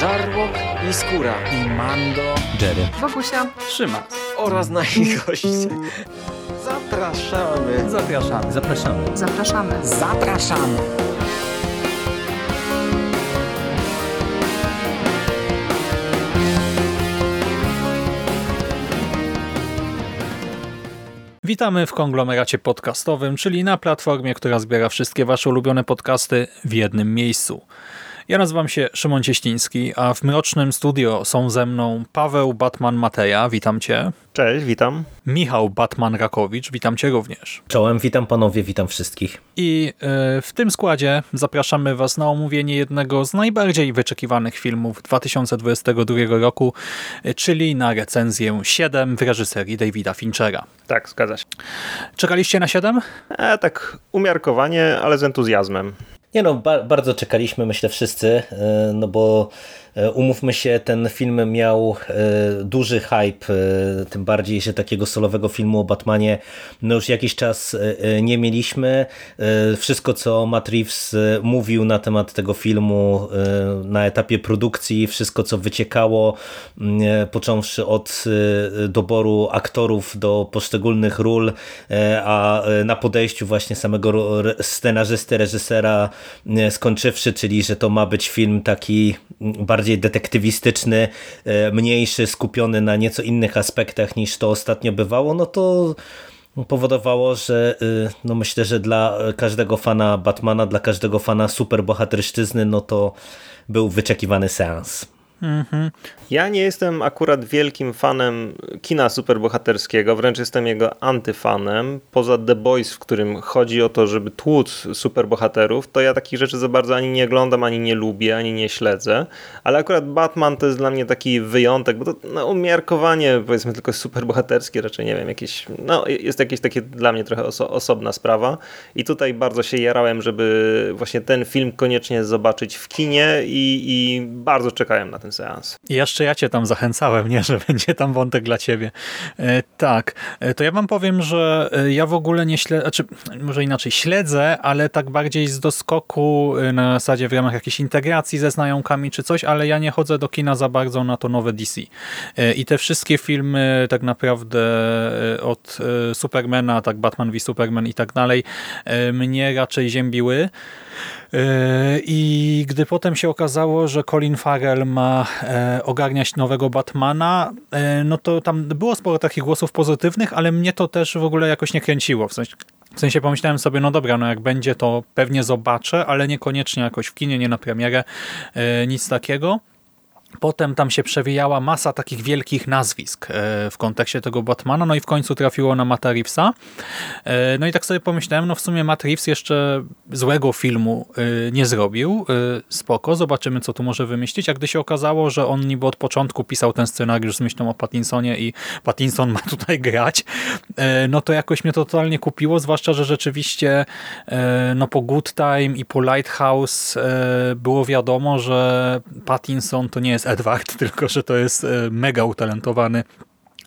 Żarłok i Skóra i Mando, Jerry, Wokusia, Trzyma oraz nasi goście. Zapraszamy. Zapraszamy. zapraszamy. zapraszamy. Zapraszamy. Witamy w konglomeracie podcastowym, czyli na platformie, która zbiera wszystkie Wasze ulubione podcasty w jednym miejscu. Ja nazywam się Szymon Cieściński, a w Mrocznym Studio są ze mną Paweł Batman Mateja, witam Cię. Cześć, witam. Michał Batman Rakowicz, witam Cię również. Czołem, witam panowie, witam wszystkich. I e, w tym składzie zapraszamy Was na omówienie jednego z najbardziej wyczekiwanych filmów 2022 roku, e, czyli na recenzję 7 w reżyserii Davida Finchera. Tak, zgadza się. Czekaliście na 7? E, tak umiarkowanie, ale z entuzjazmem. Nie no, ba bardzo czekaliśmy, myślę wszyscy, e, no bo umówmy się, ten film miał e, duży hype, e, tym bardziej, że takiego solowego filmu o Batmanie no już jakiś czas nie mieliśmy. Wszystko, co Matt Reeves mówił na temat tego filmu na etapie produkcji, wszystko, co wyciekało, począwszy od doboru aktorów do poszczególnych ról, a na podejściu właśnie samego scenarzysty, reżysera skończywszy, czyli że to ma być film taki bardziej bardziej detektywistyczny, e, mniejszy, skupiony na nieco innych aspektach niż to ostatnio bywało, no to powodowało, że y, no myślę, że dla każdego fana Batmana, dla każdego fana superbohaterszczyzny, no to był wyczekiwany seans. Mhm. Ja nie jestem akurat wielkim fanem kina superbohaterskiego, wręcz jestem jego antyfanem. Poza The Boys, w którym chodzi o to, żeby tłuc superbohaterów, to ja takich rzeczy za bardzo ani nie oglądam, ani nie lubię, ani nie śledzę. Ale akurat Batman to jest dla mnie taki wyjątek, bo to no, umiarkowanie powiedzmy tylko superbohaterskie, raczej nie wiem, jakieś, no, jest jakieś takie dla mnie trochę oso osobna sprawa. I tutaj bardzo się jarałem, żeby właśnie ten film koniecznie zobaczyć w kinie i, i bardzo czekałem na ten ten seans. I jeszcze ja cię tam zachęcałem, nie, że będzie tam wątek dla ciebie. E, tak, e, to ja wam powiem, że e, ja w ogóle nie śledzę, znaczy, może inaczej, śledzę, ale tak bardziej z doskoku na zasadzie w ramach jakiejś integracji ze znajomkami czy coś, ale ja nie chodzę do kina za bardzo na to nowe DC. I te wszystkie filmy tak naprawdę od Supermana, tak Batman v Superman i tak dalej, mnie raczej ziębiły. I gdy potem się okazało, że Colin Farrell ma e, ogarniać nowego Batmana, e, no to tam było sporo takich głosów pozytywnych, ale mnie to też w ogóle jakoś nie kręciło. W sensie, w sensie pomyślałem sobie, no dobra, no jak będzie to pewnie zobaczę, ale niekoniecznie jakoś w kinie, nie na premierę, e, nic takiego. Potem tam się przewijała masa takich wielkich nazwisk e, w kontekście tego Batmana, no i w końcu trafiło na Matt Reevesa. E, no i tak sobie pomyślałem, no w sumie Matt Reeves jeszcze złego filmu e, nie zrobił. Spoko, zobaczymy co tu może wymyślić. A gdy się okazało, że on niby od początku pisał ten scenariusz z myślą o Pattinsonie i Pattinson ma tutaj grać, no to jakoś mnie to totalnie kupiło, zwłaszcza, że rzeczywiście no po Good Time i po Lighthouse było wiadomo, że Pattinson to nie jest jest Edward, tylko że to jest e, mega utalentowany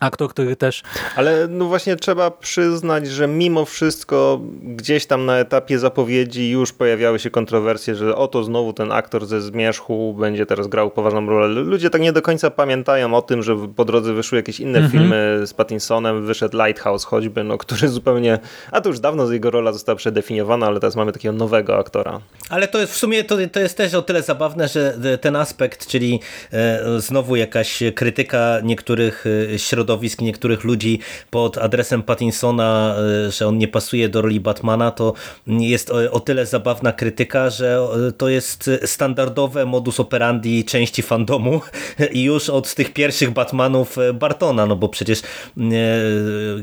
aktor, który też... Ale no właśnie trzeba przyznać, że mimo wszystko gdzieś tam na etapie zapowiedzi już pojawiały się kontrowersje, że oto znowu ten aktor ze Zmierzchu będzie teraz grał poważną rolę. Ludzie tak nie do końca pamiętają o tym, że po drodze wyszły jakieś inne -hmm. filmy z Pattinsonem, wyszedł Lighthouse choćby, no, który zupełnie, a to już dawno jego rola została przedefiniowana, ale teraz mamy takiego nowego aktora. Ale to jest w sumie, to, to jest też o tyle zabawne, że ten aspekt, czyli e, znowu jakaś krytyka niektórych e, środowisk niektórych ludzi pod adresem Pattinsona, e, że on nie pasuje do roli Batmana, to jest o tyle zabawna krytyka, że e, to jest standardowe modus operandi części fandomu i już od tych pierwszych Batmanów e, Bartona, no bo przecież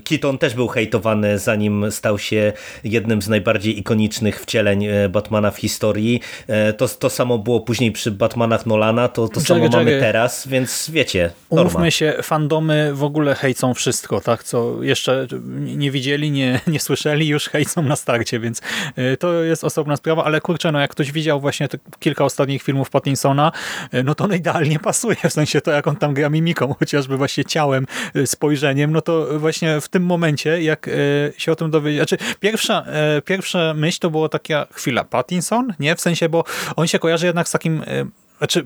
Keaton też był hejtowany zanim stał się jednym z najbardziej ikonicznych wcieleń Batmana w historii. To, to samo było później przy Batmanach Nolana, to, to samo mamy teraz, więc wiecie, norma. Umówmy się, fandomy w ogóle ogóle hejcą wszystko, tak? Co jeszcze nie widzieli, nie, nie słyszeli, już hejcą na starcie, więc y, to jest osobna sprawa, ale kurczę, no jak ktoś widział właśnie kilka ostatnich filmów Pattinsona, y, no to on idealnie pasuje, w sensie to jak on tam gra mimiką, chociażby właśnie ciałem, y, spojrzeniem, no to właśnie w tym momencie, jak się o tym dowiedział, znaczy pierwsza, pierwsza myśl to była taka chwila, Pattinson, nie? W sensie, bo on się kojarzy jednak z takim znaczy,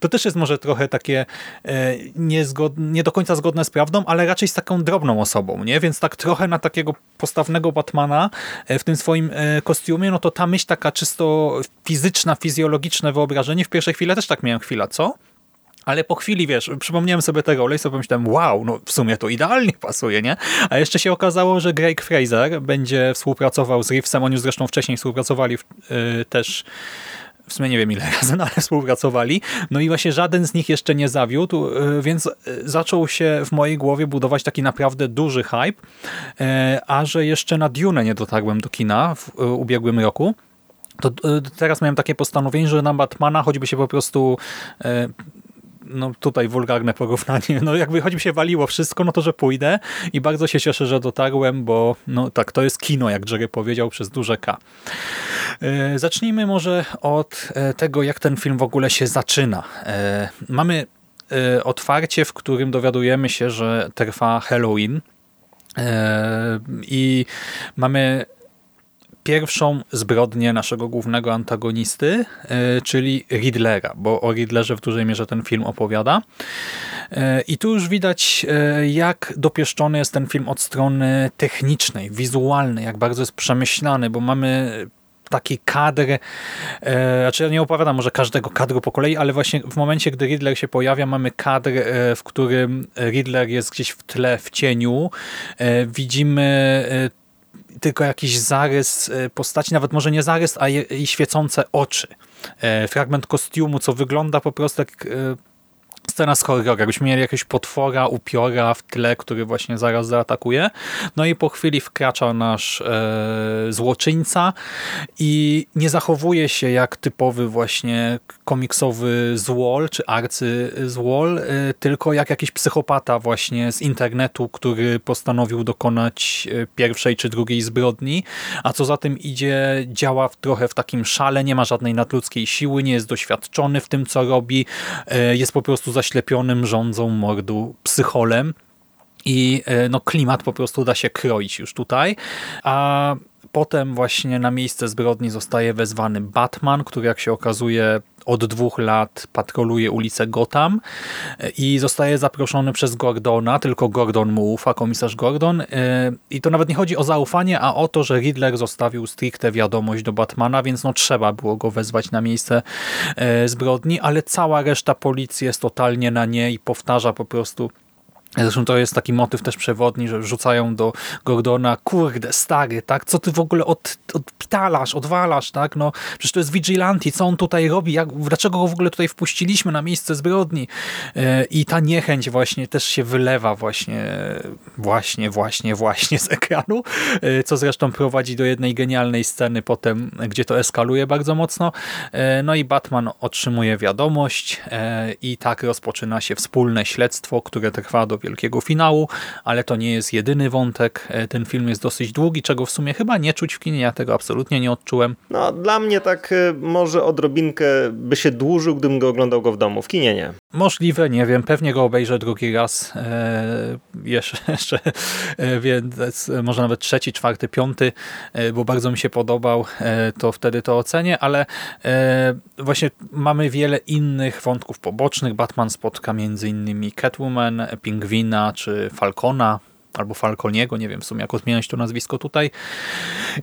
to też jest może trochę takie e, niezgod, nie do końca zgodne z prawdą, ale raczej z taką drobną osobą, nie? Więc tak trochę na takiego postawnego Batmana e, w tym swoim e, kostiumie, no to ta myśl taka czysto fizyczna, fizjologiczne wyobrażenie, w pierwszej chwili też tak miałem chwila, co? Ale po chwili, wiesz, przypomniałem sobie tego sobie pomyślałem, wow, no w sumie to idealnie pasuje, nie? A jeszcze się okazało, że Greg Fraser będzie współpracował z Reevesem, oni zresztą wcześniej współpracowali w, też w sumie nie wiem ile razy, no ale współpracowali. No i właśnie żaden z nich jeszcze nie zawiódł, y, więc y, zaczął się w mojej głowie budować taki naprawdę duży hype, y, a że jeszcze na Dune nie dotarłem do kina w ubiegłym roku, to teraz miałem takie postanowienie, że na Batmana choćby się po prostu no tutaj wulgarne porównanie, no jakby choćby się waliło wszystko, no to że pójdę i bardzo się cieszę, że dotarłem, bo no tak, to jest kino, jak Jerry powiedział, przez duże K. E, zacznijmy może od e, tego, jak ten film w ogóle się zaczyna. E, mamy otwarcie, w którym dowiadujemy się, że trwa Halloween i mamy pierwszą zbrodnię naszego głównego antagonisty, e, czyli Riddlera, bo o Riddlerze w dużej mierze ten film opowiada. E, I tu już widać, e, jak dopieszczony jest ten film od strony technicznej, wizualnej, jak bardzo jest przemyślany, bo mamy taki kadr, znaczy ja nie opowiadam może każdego kadru po kolei, ale właśnie w momencie, gdy Riddler się pojawia, mamy kadr, w którym Riddler jest gdzieś w tle, w cieniu. Widzimy tylko jakiś zarys e, postaci, nawet może nie zarys, a i świecące oczy. E, fragment kostiumu, co wygląda po prostu jak e, scena z horroru, jakbyśmy mieli jakiegoś potwora, upiora w tle, który właśnie zaraz zaatakuje. No i po chwili wkracza nasz e, złoczyńca i nie zachowuje się jak typowy właśnie komiksowy złol, czy arcy złol, e, tylko jak jakiś psychopata właśnie z internetu, który postanowił dokonać e, pierwszej czy drugiej zbrodni, a co za tym idzie, działa w, trochę w takim szale, nie ma żadnej nadludzkiej siły, nie jest doświadczony w tym, co robi, e, jest po prostu zaślepionym rządzą mordu psycholem i e, no, klimat po prostu da się kroić już tutaj. A potem właśnie na miejsce zbrodni zostaje wezwany Batman, który jak się okazuje od dwóch lat patroluje ulicę Gotham e, i zostaje zaproszony przez Gordona, tylko Gordon mu ufa, komisarz Gordon. E, I to nawet nie chodzi o zaufanie, a o to, że Riddler zostawił stricte wiadomość do Batmana, więc no trzeba było go wezwać na miejsce e, zbrodni, ale cała reszta policji jest totalnie na nie i powtarza po prostu Zresztą to jest taki motyw też przewodni, że rzucają do Gordona, kurde, stary, tak, co ty w ogóle od, odpitalasz, odwalasz, tak, no, przecież to jest vigilante, co on tutaj robi, jak, dlaczego go w ogóle tutaj wpuściliśmy na miejsce zbrodni? E, i ta niechęć właśnie też się wylewa właśnie, właśnie, właśnie, właśnie z ekranu, e, co zresztą prowadzi do jednej genialnej sceny potem, gdzie to eskaluje bardzo mocno, e, no i Batman otrzymuje wiadomość i tak rozpoczyna się wspólne śledztwo, które trwa do wielkiego finału, ale to nie jest jedyny wątek. E, ten film jest dosyć długi, czego w sumie chyba nie czuć w kinie, ja tego absolutnie nie odczułem. No, dla mnie tak e, może odrobinkę by się dłużył, gdybym go oglądał go w domu, w kinie nie. Możliwe, nie wiem, pewnie go obejrzę drugi raz, e, jeszcze, jeszcze e, więc może nawet trzeci, czwarty, piąty, e, bo bardzo mi się podobał, to wtedy to ocenię, ale właśnie mamy wiele innych wątków pobocznych. Batman spotka między innymi Catwoman, Pingwin Czy Falcona, albo Falconiego, nie wiem w sumie jak odmieniać to nazwisko tutaj.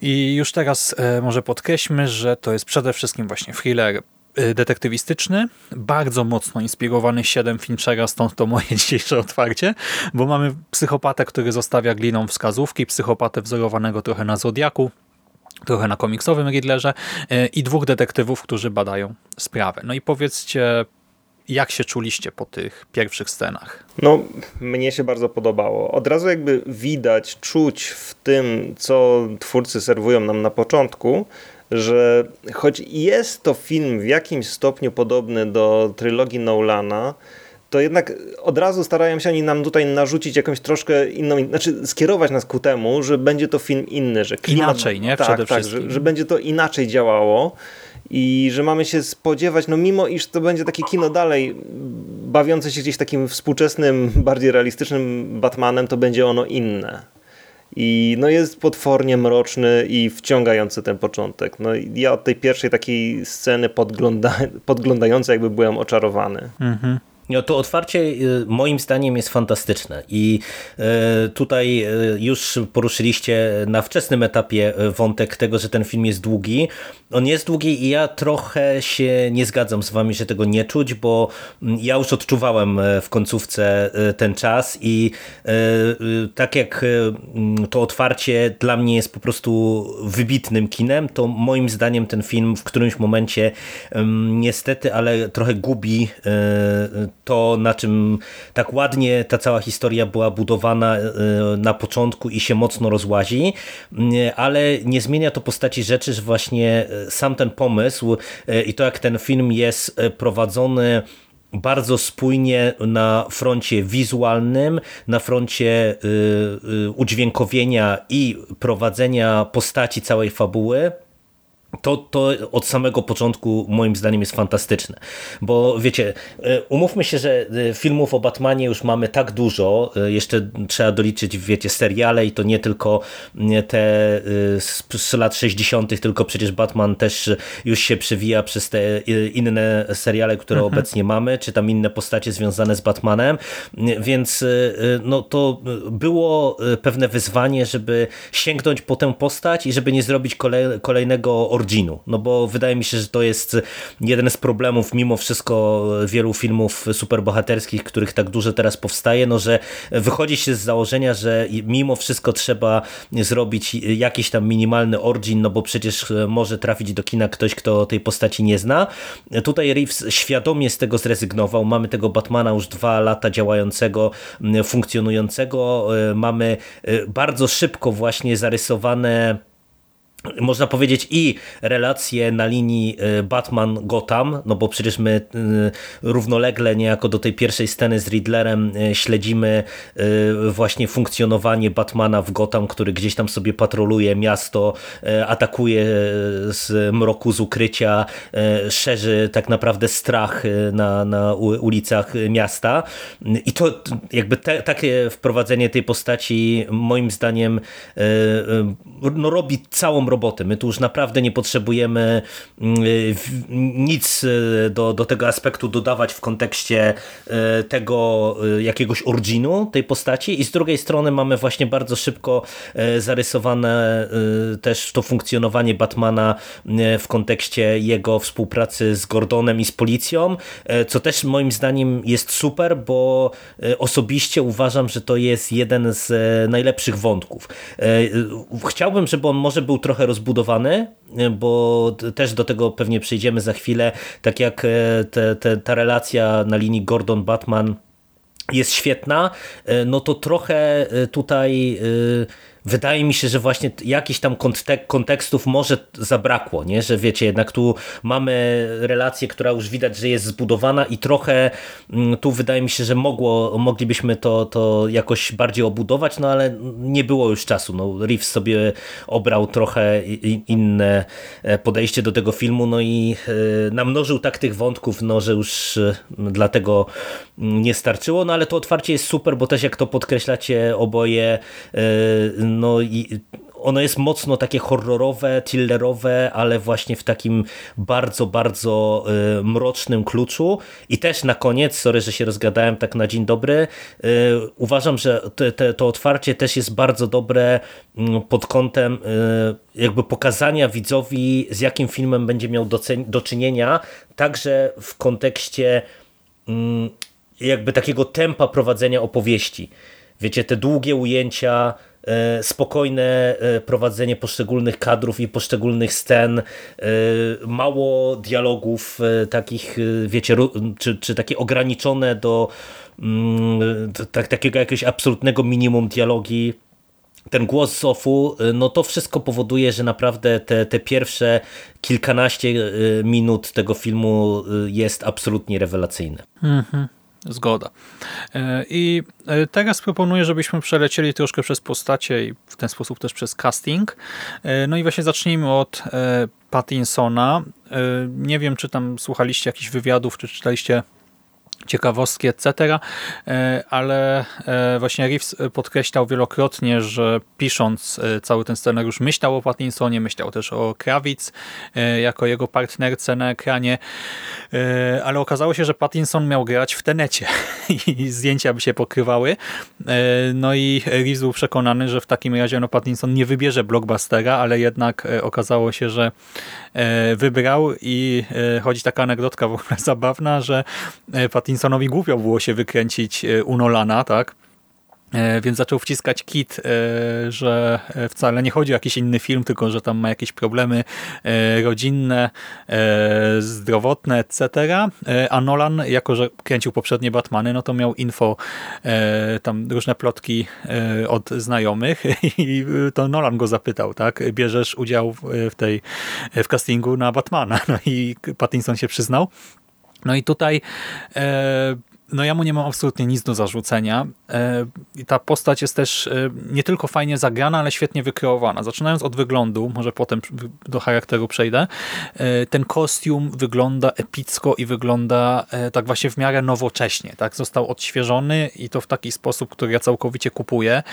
I już teraz e, może podkreślmy, że to jest przede wszystkim właśnie thriller e, detektywistyczny, bardzo mocno inspirowany 7 Finchera, stąd to moje dzisiejsze otwarcie, bo mamy psychopatę, który zostawia gliną wskazówki, psychopatę wzorowanego trochę na Zodiaku, trochę na komiksowym Riddlerze e, i dwóch detektywów, którzy badają sprawę. No i powiedzcie, jak się czuliście po tych pierwszych scenach? No, mnie się bardzo podobało. Od razu jakby widać, czuć w tym, co twórcy serwują nam na początku, że choć jest to film w jakimś stopniu podobny do trylogii Nolana, to jednak od razu starają się oni nam tutaj narzucić jakąś troszkę inną, znaczy skierować nas ku temu, że będzie to film inny, że klimat, Inaczej, nie? Tak, Przede tak, wszystkim. Że, że będzie to inaczej działało i że mamy się spodziewać, no mimo iż to będzie takie kino dalej bawiące się gdzieś takim współczesnym, bardziej realistycznym Batmanem, to będzie ono inne. i no jest potwornie mroczny i wciągający ten początek. No ja od tej pierwszej takiej sceny podgląda, podglądającej jakby byłem oczarowany. Mhm. No to otwarcie y, moim zdaniem jest fantastyczne i y, tutaj y, już poruszyliście na wczesnym etapie wątek tego, że ten film jest długi. On jest długi i ja trochę się nie zgadzam z wami, że tego nie czuć, bo mm, ja już odczuwałem w końcówce ten czas i tak jak mm, to otwarcie dla mnie jest po prostu wybitnym kinem, to moim zdaniem ten film w którymś momencie niestety, ale trochę gubi to, na czym tak ładnie ta cała historia była budowana e, na początku i się mocno rozłazi, ale nie zmienia to postaci rzeczy, że właśnie e, sam ten pomysł e, i to jak ten film jest prowadzony bardzo spójnie na froncie wizualnym, na froncie udźwiękowienia i prowadzenia postaci całej fabuły to, to od samego początku moim zdaniem jest fantastyczne. Bo wiecie, e, umówmy się, że e, filmów o Batmanie już mamy tak dużo, e, jeszcze trzeba doliczyć, wiecie, seriale i to nie tylko te z lat 60., tylko przecież Batman też już się przewija przez te inne seriale, które mhm. obecnie mamy, czy tam inne postacie związane z Batmanem, więc no to było pewne wyzwanie, żeby sięgnąć po tę postać i żeby nie zrobić kolejnego Originu, no bo wydaje mi się, że to jest jeden z problemów mimo wszystko wielu filmów superbohaterskich, których tak dużo teraz powstaje, no że wychodzi się z założenia, że mimo wszystko trzeba zrobić jakiś tam minimalny origin, no bo przecież może trafić do kina ktoś, kto tej postaci nie zna. Tutaj Reeves świadomie z tego zrezygnował. Mamy tego Batmana już dwa lata działającego, funkcjonującego. Mamy bardzo szybko właśnie zarysowane można powiedzieć i relacje na linii y, Batman-Gotham, no bo przecież my y, równolegle niejako do tej pierwszej sceny z Riddlerem y, śledzimy właśnie funkcjonowanie Batmana w Gotham, który gdzieś tam sobie patroluje miasto, atakuje z mroku, z ukrycia, szerzy tak naprawdę strach na, na ulicach miasta. I to jakby te, takie wprowadzenie tej postaci moim zdaniem no, robi całą roboty. My tu już naprawdę nie potrzebujemy mm, nic e, do, do tego aspektu dodawać w kontekście e, tego jakiegoś originu tej postaci i z drugiej strony mamy właśnie bardzo szybko zarysowane też to funkcjonowanie Batmana w kontekście jego współpracy z Gordonem i z policją, co też moim zdaniem jest super, bo osobiście uważam, że to jest jeden z najlepszych wątków. Chciałbym, żeby on może był trochę trochę rozbudowany, bo też do tego pewnie przejdziemy za chwilę, tak jak e, te, te, ta relacja na linii Gordon-Batman jest świetna, e, no to trochę e, tutaj wydaje mi się, że właśnie jakichś tam kontekstów może zabrakło, nie? że wiecie, jednak tu mamy relację, która już widać, że jest zbudowana i trochę mm, tu wydaje mi się, że mogło, moglibyśmy to, to jakoś bardziej obudować, no ale nie było już czasu. No, Reeves sobie obrał trochę inne e, podejście do tego filmu, no i e, namnożył tak tych wątków, no, że już e, dlatego mm, nie starczyło, no ale to otwarcie jest super, bo też jak to podkreślacie oboje, no i ono jest mocno takie horrorowe, thrillerowe, ale właśnie w takim bardzo, bardzo y, mrocznym kluczu. I też na koniec, sorry, że się rozgadałem tak na dzień dobry, y, uważam, że te, te, to otwarcie też jest bardzo dobre y, pod kątem y, jakby pokazania widzowi, z jakim filmem będzie miał do, do czynienia, także w kontekście mm, jakby takiego tempa prowadzenia opowieści. Wiecie, te długie ujęcia, spokojne e, prowadzenie poszczególnych kadrów i poszczególnych scen, e, mało dialogów takich, wiecie, czy, czy takie ograniczone do mm, tak, takiego jakiegoś absolutnego minimum dialogi ten głos Sofu, no to wszystko powoduje, że naprawdę te, te pierwsze kilkanaście minut tego filmu jest absolutnie rewelacyjne. Mhm. Zgoda. E, I e, teraz proponuję, żebyśmy przelecieli troszkę przez postacie i w ten sposób też przez casting. E, no i właśnie zacznijmy od Pattinsona. Nie wiem, czy tam słuchaliście jakichś wywiadów, czy czytaliście ciekawostki, etc. E, ale e, właśnie Reeves podkreślał wielokrotnie, że pisząc e, cały ten scenariusz myślał o Pattinsonie, myślał też o Krawic jako jego partnerce na ekranie, ale okazało się, że Pattinson miał grać w Tenecie i zdjęcia by się pokrywały. No i Reeves był przekonany, że w takim razie no Pattinson nie wybierze blockbustera, ale jednak okazało się, że wybrał i chodzi taka anegdotka w ogóle zabawna, że Pattinson Pattinsonowi głupio było się wykręcić e, u Nolana, tak? E, więc zaczął wciskać kit, e, że wcale nie chodzi o jakiś inny film, tylko że tam ma jakieś problemy rodzinne, zdrowotne, etc. A Nolan, jako że kręcił poprzednie Batmany, no to miał info, tam różne plotki od znajomych i to Nolan go zapytał, tak? Bierzesz udział w tej w castingu na Batmana. No i Pattinson się przyznał. No i tutaj e, no ja mu nie mam absolutnie nic do zarzucenia. E, I ta postać jest też e, nie tylko fajnie zagrana, ale świetnie wykreowana. Zaczynając od wyglądu, może potem do charakteru przejdę, ten kostium wygląda epicko i wygląda tak właśnie w miarę nowocześnie. Tak? Został odświeżony i to w taki sposób, który ja całkowicie kupuję.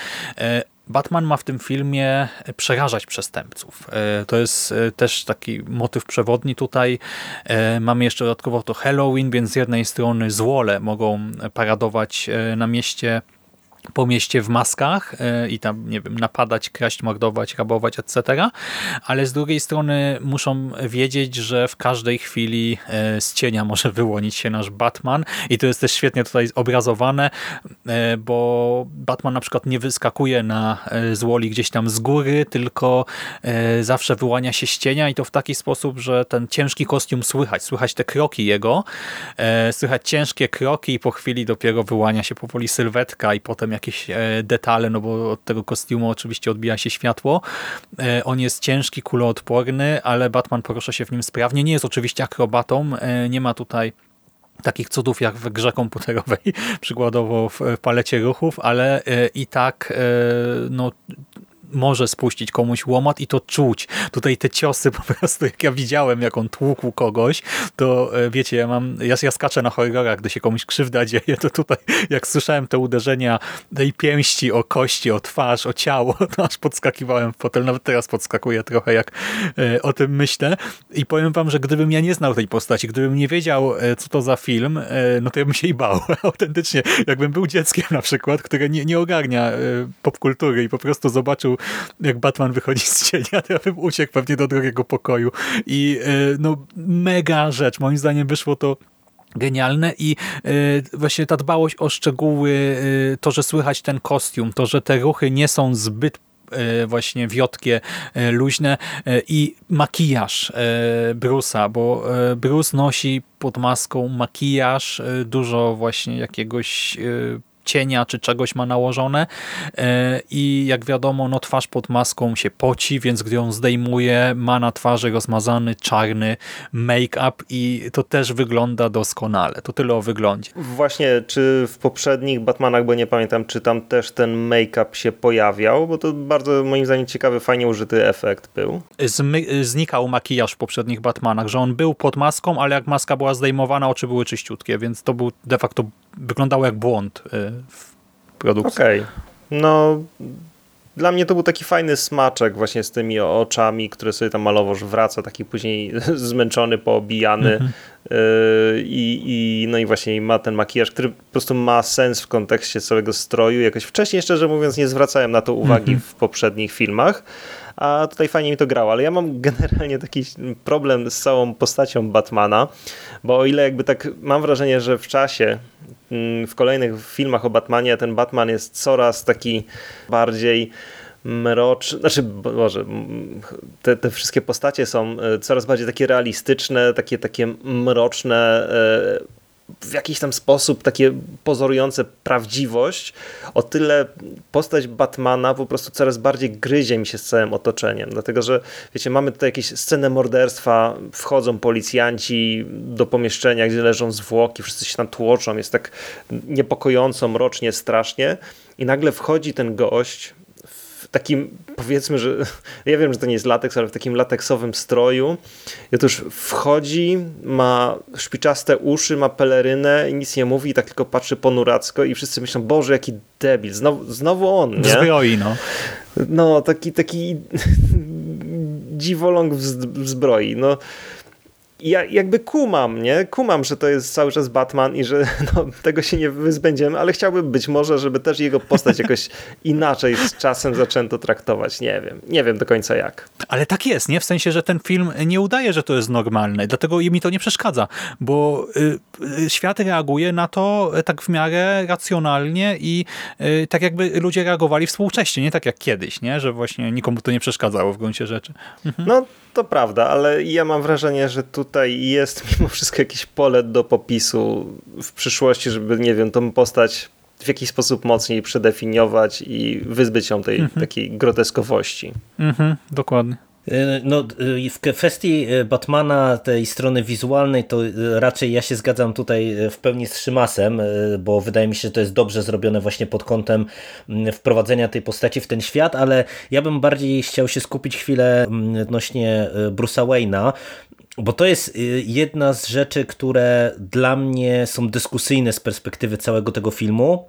Batman ma w tym filmie przerażać przestępców. E, to jest e, też taki motyw przewodni tutaj. E, mamy jeszcze dodatkowo to Halloween, więc z jednej strony złole mogą paradować na mieście po mieście w maskach e, i tam, nie wiem, napadać, kraść, mordować, rabować, etc. Ale z drugiej strony muszą wiedzieć, że w każdej chwili e, z cienia może wyłonić się nasz Batman i to jest też świetnie tutaj obrazowane, e, bo Batman na przykład nie wyskakuje na złoli gdzieś tam z góry, tylko zawsze wyłania się z cienia i to w taki sposób, że ten ciężki kostium słychać, słychać te kroki jego, słychać ciężkie kroki i po chwili dopiero wyłania się powoli sylwetka i potem jakieś e, detale, no bo od tego kostiumu oczywiście odbija się światło. E, on jest ciężki, kuloodporny, ale Batman porusza się w nim sprawnie. Nie jest oczywiście akrobatą, e, nie ma tutaj takich cudów jak w grze komputerowej, przykładowo w palecie ruchów, ale i tak no, może spuścić komuś łomot i to czuć. Tutaj te ciosy po prostu, jak ja widziałem, jak on tłukł kogoś, to e, wiecie, ja mam, ja, ja skaczę na horrorach, gdy się komuś krzywda dzieje, to tutaj jak słyszałem te uderzenia tej pięści o kości, o twarz, o ciało, to aż podskakiwałem w fotel, nawet teraz podskakuję trochę, jak e, o tym myślę i powiem wam, że gdybym ja nie znał tej postaci, gdybym nie wiedział, e, co to za film, no to ja bym się i bał. Autentycznie, jakbym był dzieckiem na przykład, które nie, nie ogarnia popkultury i po prostu zobaczył jak Batman wychodzi z cienia, to ja bym uciekł pewnie do drugiego pokoju. I e, no mega rzecz. Moim zdaniem wyszło to genialne i y, właśnie ta dbałość o szczegóły, y, to, że słychać ten kostium, to, że te ruchy nie są zbyt właśnie wiotkie, luźne i makijaż Bruce'a, bo Bruce nosi pod maską makijaż, dużo właśnie jakiegoś cienia czy czegoś ma nałożone e, i jak wiadomo, no twarz pod maską się poci, więc gdy ją zdejmuje, ma na twarzy rozmazany czarny make-up i to też wygląda doskonale. To tyle o wyglądzie. Właśnie, czy w poprzednich Batmanach, bo nie pamiętam, czy tam też ten make-up się pojawiał, bo to bardzo moim zdaniem ciekawy, fajnie użyty efekt był. Zmy znikał makijaż w poprzednich Batmanach, że on był pod maską, ale jak maska była zdejmowana, oczy były czyściutkie, więc to był de facto wyglądało jak błąd y, w produkcji. Okej. Okay. No, dla mnie to był taki fajny smaczek właśnie z tymi oczami, które sobie tam malował, że wraca taki później zmęczony, poobijany mm -hmm. i, i, no i właśnie ma ten makijaż, który po prostu ma sens w kontekście całego stroju. Jakoś wcześniej, szczerze mówiąc, nie zwracałem na to uwagi mm -hmm. w poprzednich filmach, a tutaj fajnie mi to grało, ale ja mam generalnie taki problem z całą postacią Batmana, bo o ile jakby tak mam wrażenie, że w czasie mm, w kolejnych filmach o Batmanie ten Batman jest coraz taki bardziej mroczny, znaczy, może te, te wszystkie postacie są e, coraz bardziej takie realistyczne, takie, takie mroczne, e, w jakiś tam sposób takie pozorujące prawdziwość, o tyle postać Batmana po prostu coraz bardziej gryzie mi się z całym otoczeniem, dlatego że wiecie, mamy tutaj jakieś scenę morderstwa, wchodzą policjanci do pomieszczenia, gdzie leżą zwłoki, wszyscy się tam tłoczą, jest tak niepokojąco, mrocznie, strasznie. I nagle wchodzi ten gość w takim, powiedzmy, że ja wiem, że to nie jest lateks, ale w takim lateksowym stroju. I otóż wchodzi, ma szpiczaste uszy, ma pelerynę i nic nie mówi, i tak tylko patrzy ponuracko i wszyscy myślą, Boże, jaki debil, znowu, znowu on, nie? Zbroi, no. No, taki, taki dziwoląg w zbroi, no ja jakby kumam, nie? Kumam, że to jest cały czas Batman i że no, tego się nie wyzbędziemy, ale chciałbym być może, żeby też jego postać jakoś inaczej z czasem zaczęto traktować. Nie wiem. Nie wiem do końca jak. Ale tak jest, nie? W sensie, że ten film nie udaje, że to jest normalne. Dlatego mi to nie przeszkadza, bo y, y, świat reaguje na to tak w miarę racjonalnie i y, tak jakby ludzie reagowali współcześnie, nie tak jak kiedyś, nie? Że właśnie nikomu to nie przeszkadzało w gruncie rzeczy. Mhm. No to prawda, ale ja mam wrażenie, że tutaj jest mimo wszystko jakieś pole do popisu w przyszłości, żeby, nie wiem, tą postać w jakiś sposób mocniej przedefiniować i wyzbyć ją tej mhm. takiej groteskowości. Mhm, dokładnie. E, no, e, w kwestii e, Batmana, tej strony wizualnej, to raczej ja się zgadzam tutaj w pełni z Szymasem, bo wydaje mi się, że to jest dobrze zrobione właśnie pod kątem wprowadzenia tej postaci w ten świat, ale ja bym bardziej chciał się skupić chwilę odnośnie Bruce'a Wayne'a, bo to jest jedna z rzeczy, które dla mnie są dyskusyjne z perspektywy całego tego filmu,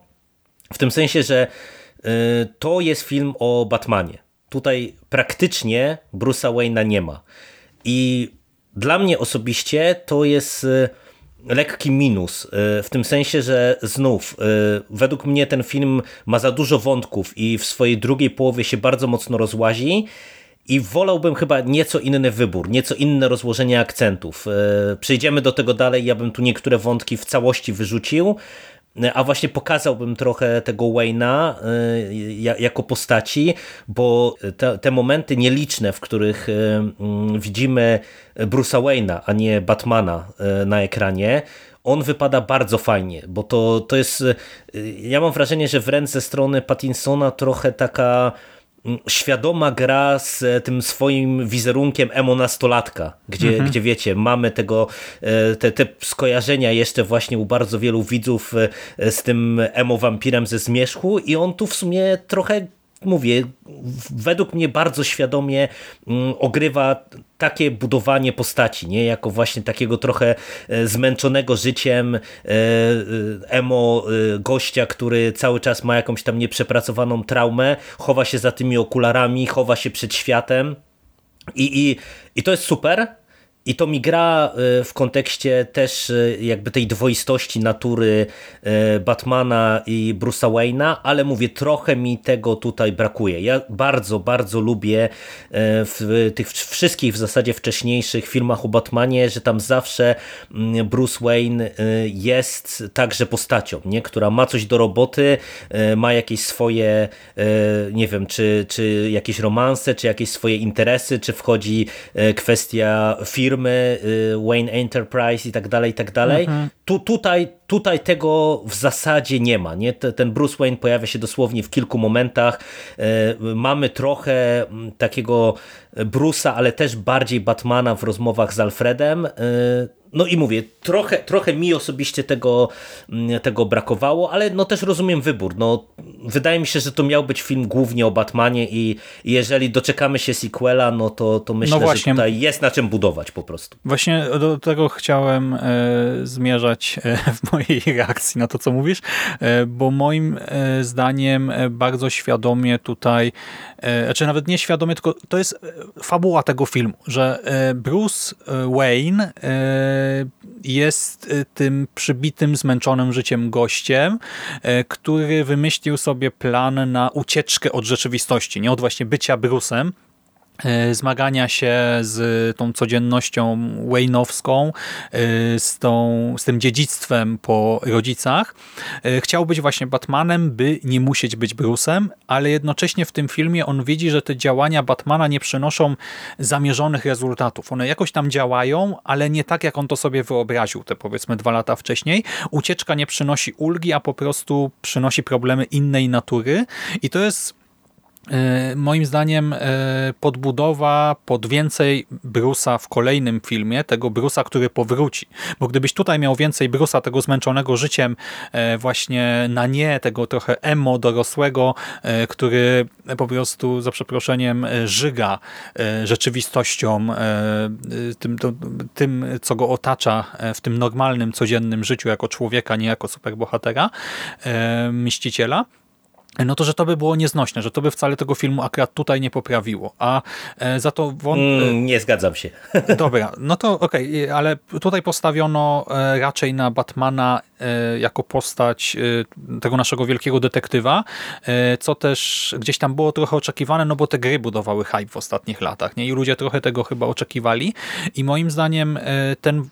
w tym sensie, że to jest film o Batmanie. Tutaj praktycznie Bruce'a Wayne'a nie ma. I dla mnie osobiście to jest y, lekki minus, y, w tym sensie, że znów, y, według mnie ten film ma za dużo wątków i w swojej drugiej połowie się bardzo mocno rozłazi i wolałbym chyba nieco inny wybór, nieco inne rozłożenie akcentów. Przejdziemy do tego dalej, ja bym tu niektóre wątki w całości wyrzucił, a właśnie pokazałbym trochę tego Wayne'a y, jako postaci, bo te, te momenty nieliczne, w których mm, widzimy Bruce'a Wayne'a, a nie Batmana na ekranie, on wypada bardzo fajnie, bo to, to jest, ja mam wrażenie, że wręcz ze strony Pattinsona trochę taka świadoma gra z e, tym swoim wizerunkiem emo nastolatka, gdzie, mhm. gdzie wiecie, mamy tego, e, te, te skojarzenia jeszcze właśnie u bardzo wielu widzów e, z tym emo wampirem ze zmierzchu i on tu w sumie trochę mówię, według mnie bardzo świadomie mm, ogrywa takie budowanie postaci, nie? Jako właśnie takiego trochę e, zmęczonego życiem e, e, emo gościa, który cały czas ma jakąś tam nieprzepracowaną traumę, chowa się za tymi okularami, chowa się przed światem i, i, i to jest super, i to mi gra e, w kontekście też e, jakby tej dwoistości natury e, Batmana i Bruce'a Wayne'a, ale mówię, trochę mi tego tutaj brakuje. Ja bardzo, bardzo lubię w tych wszystkich w zasadzie wcześniejszych filmach o Batmanie, że tam zawsze mm, Bruce Wayne jest także postacią, nie? która ma coś do roboty, ma jakieś swoje, nie wiem, czy, czy jakieś romanse, czy jakieś swoje interesy, czy wchodzi kwestia firm, firmy, y, Wayne Enterprise i tak dalej, i tak dalej. Mhm. Tu, tutaj, tutaj tego w zasadzie nie ma. Nie? Ten Bruce Wayne pojawia się dosłownie w kilku momentach. Y, mamy trochę mm, takiego Bruce'a, ale też bardziej Batmana w rozmowach z Alfredem. Y, no i mówię, trochę, trochę mi osobiście tego, mm, tego brakowało, ale no też rozumiem wybór. No, wydaje mi się, że to miał być film głównie o Batmanie i, jeżeli doczekamy się sequela, no to, to myślę, no że tutaj jest na czym budować po prostu. Właśnie do tego chciałem e, zmierzać e, w mojej reakcji na to, co mówisz, e, bo moim e, zdaniem e, bardzo świadomie tutaj, znaczy nawet nie świadomie, tylko to jest fabuła tego filmu, że Bruce Wayne jest tym przybitym, zmęczonym życiem gościem, który wymyślił sobie plan na ucieczkę od rzeczywistości, nie od właśnie bycia Brusem, E, zmagania się z tą codziennością Wayne'owską, e, z, tą, z tym dziedzictwem po rodzicach. E, chciał być właśnie Batmanem, by nie musieć być Bruce'em, ale jednocześnie w tym filmie on widzi, że te działania Batmana nie przynoszą zamierzonych rezultatów. One jakoś tam działają, ale nie tak, jak on to sobie wyobraził te powiedzmy dwa lata wcześniej. Ucieczka nie przynosi ulgi, a po prostu przynosi problemy innej natury i to jest E, moim zdaniem e, podbudowa pod więcej Brusa w kolejnym filmie, tego Brusa, który powróci. Bo gdybyś tutaj miał więcej Brusa, tego zmęczonego życiem, e, właśnie na nie, tego trochę emo dorosłego, który po prostu, za przeproszeniem, żyga rzeczywistością, tym, tym, co go otacza w tym normalnym, codziennym życiu jako człowieka, nie jako superbohatera, mściciela, no to, że to by było nieznośne, że to by wcale tego filmu akurat tutaj nie poprawiło, a e, za to... Wąt... Mm, nie zgadzam się. Dobra, no to okej, okay, ale tutaj postawiono e, raczej na Batmana e, jako postać tego naszego wielkiego detektywa, co też gdzieś tam było trochę oczekiwane, no bo te gry budowały hype w ostatnich latach, nie? I ludzie trochę tego chyba oczekiwali i moim zdaniem ten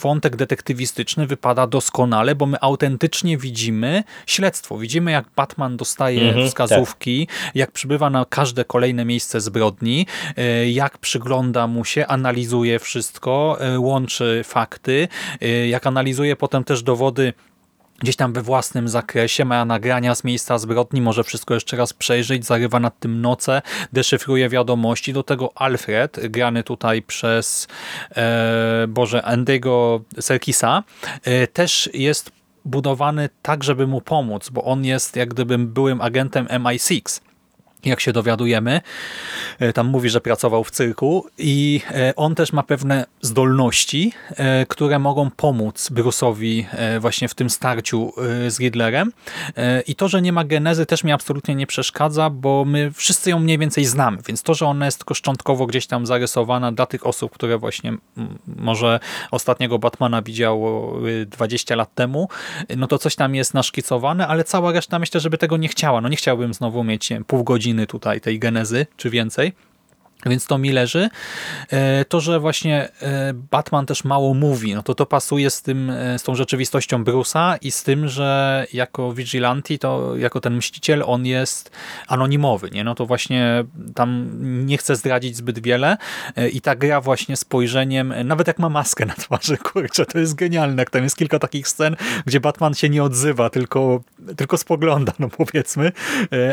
wątek detektywistyczny wypada doskonale, bo my autentycznie widzimy śledztwo. Widzimy, jak Batman dostaje mhm, wskazówki, tak. jak przybywa na każde kolejne miejsce zbrodni, e, jak przygląda mu się, analizuje wszystko, e, łączy fakty, e, jak analizuje potem też dowody gdzieś tam we własnym zakresie, ma nagrania z miejsca zbrodni, może wszystko jeszcze raz przejrzeć, zarywa nad tym noce, deszyfruje wiadomości. Do tego Alfred, grany tutaj przez e, Boże, Andy'ego Serkisa, e, też jest budowany tak, żeby mu pomóc, bo on jest jak gdybym byłym agentem MI6 jak się dowiadujemy. E, tam mówi, że pracował w cyrku i e, on też ma pewne zdolności, e, które mogą pomóc Bruce'owi właśnie w tym starciu z Riddlerem. I to, że nie ma genezy też mi absolutnie nie przeszkadza, bo my wszyscy ją mniej więcej znamy, więc to, że ona jest tylko szczątkowo gdzieś tam zarysowana dla tych osób, które właśnie może ostatniego Batmana widziało 20 lat temu, no to coś tam jest naszkicowane, ale cała reszta myślę, żeby tego nie chciała. No nie chciałbym znowu mieć nie, pół godziny godziny tutaj tej genezy, czy więcej. Więc to mi leży. E, to, że właśnie e, Batman też mało mówi, no to to pasuje z, tym, e, z tą rzeczywistością Bruce'a i z tym, że jako vigilante, to jako ten mściciel, on jest anonimowy, nie? No to właśnie tam nie chce zdradzić zbyt wiele i ta gra właśnie spojrzeniem, nawet jak ma maskę na twarzy, kurczę, to jest genialne. Tam jest kilka takich scen, gdzie Batman się nie odzywa, tylko, tylko spogląda, no powiedzmy,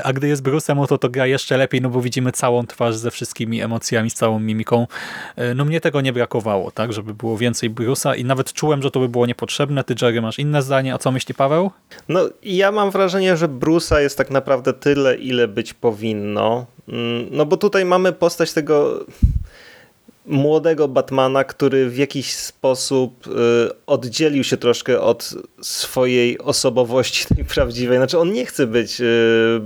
a gdy jest Bruce'em, no to to gra jeszcze lepiej, no bo widzimy całą twarz ze wszystkimi emocjami, z całą mimiką. E, no mnie tego nie brakowało, tak, żeby było więcej Bruce'a i nawet czułem, że to by było niepotrzebne. Ty, Jerry, masz inne zdanie. A co myśli Paweł? No ja mam wrażenie, że Bruce'a jest tak naprawdę tyle, ile być powinno. Mm, no bo tutaj mamy postać tego młodego Batmana, który w jakiś sposób y, oddzielił się troszkę od swojej osobowości tej prawdziwej. Znaczy on nie chce być y,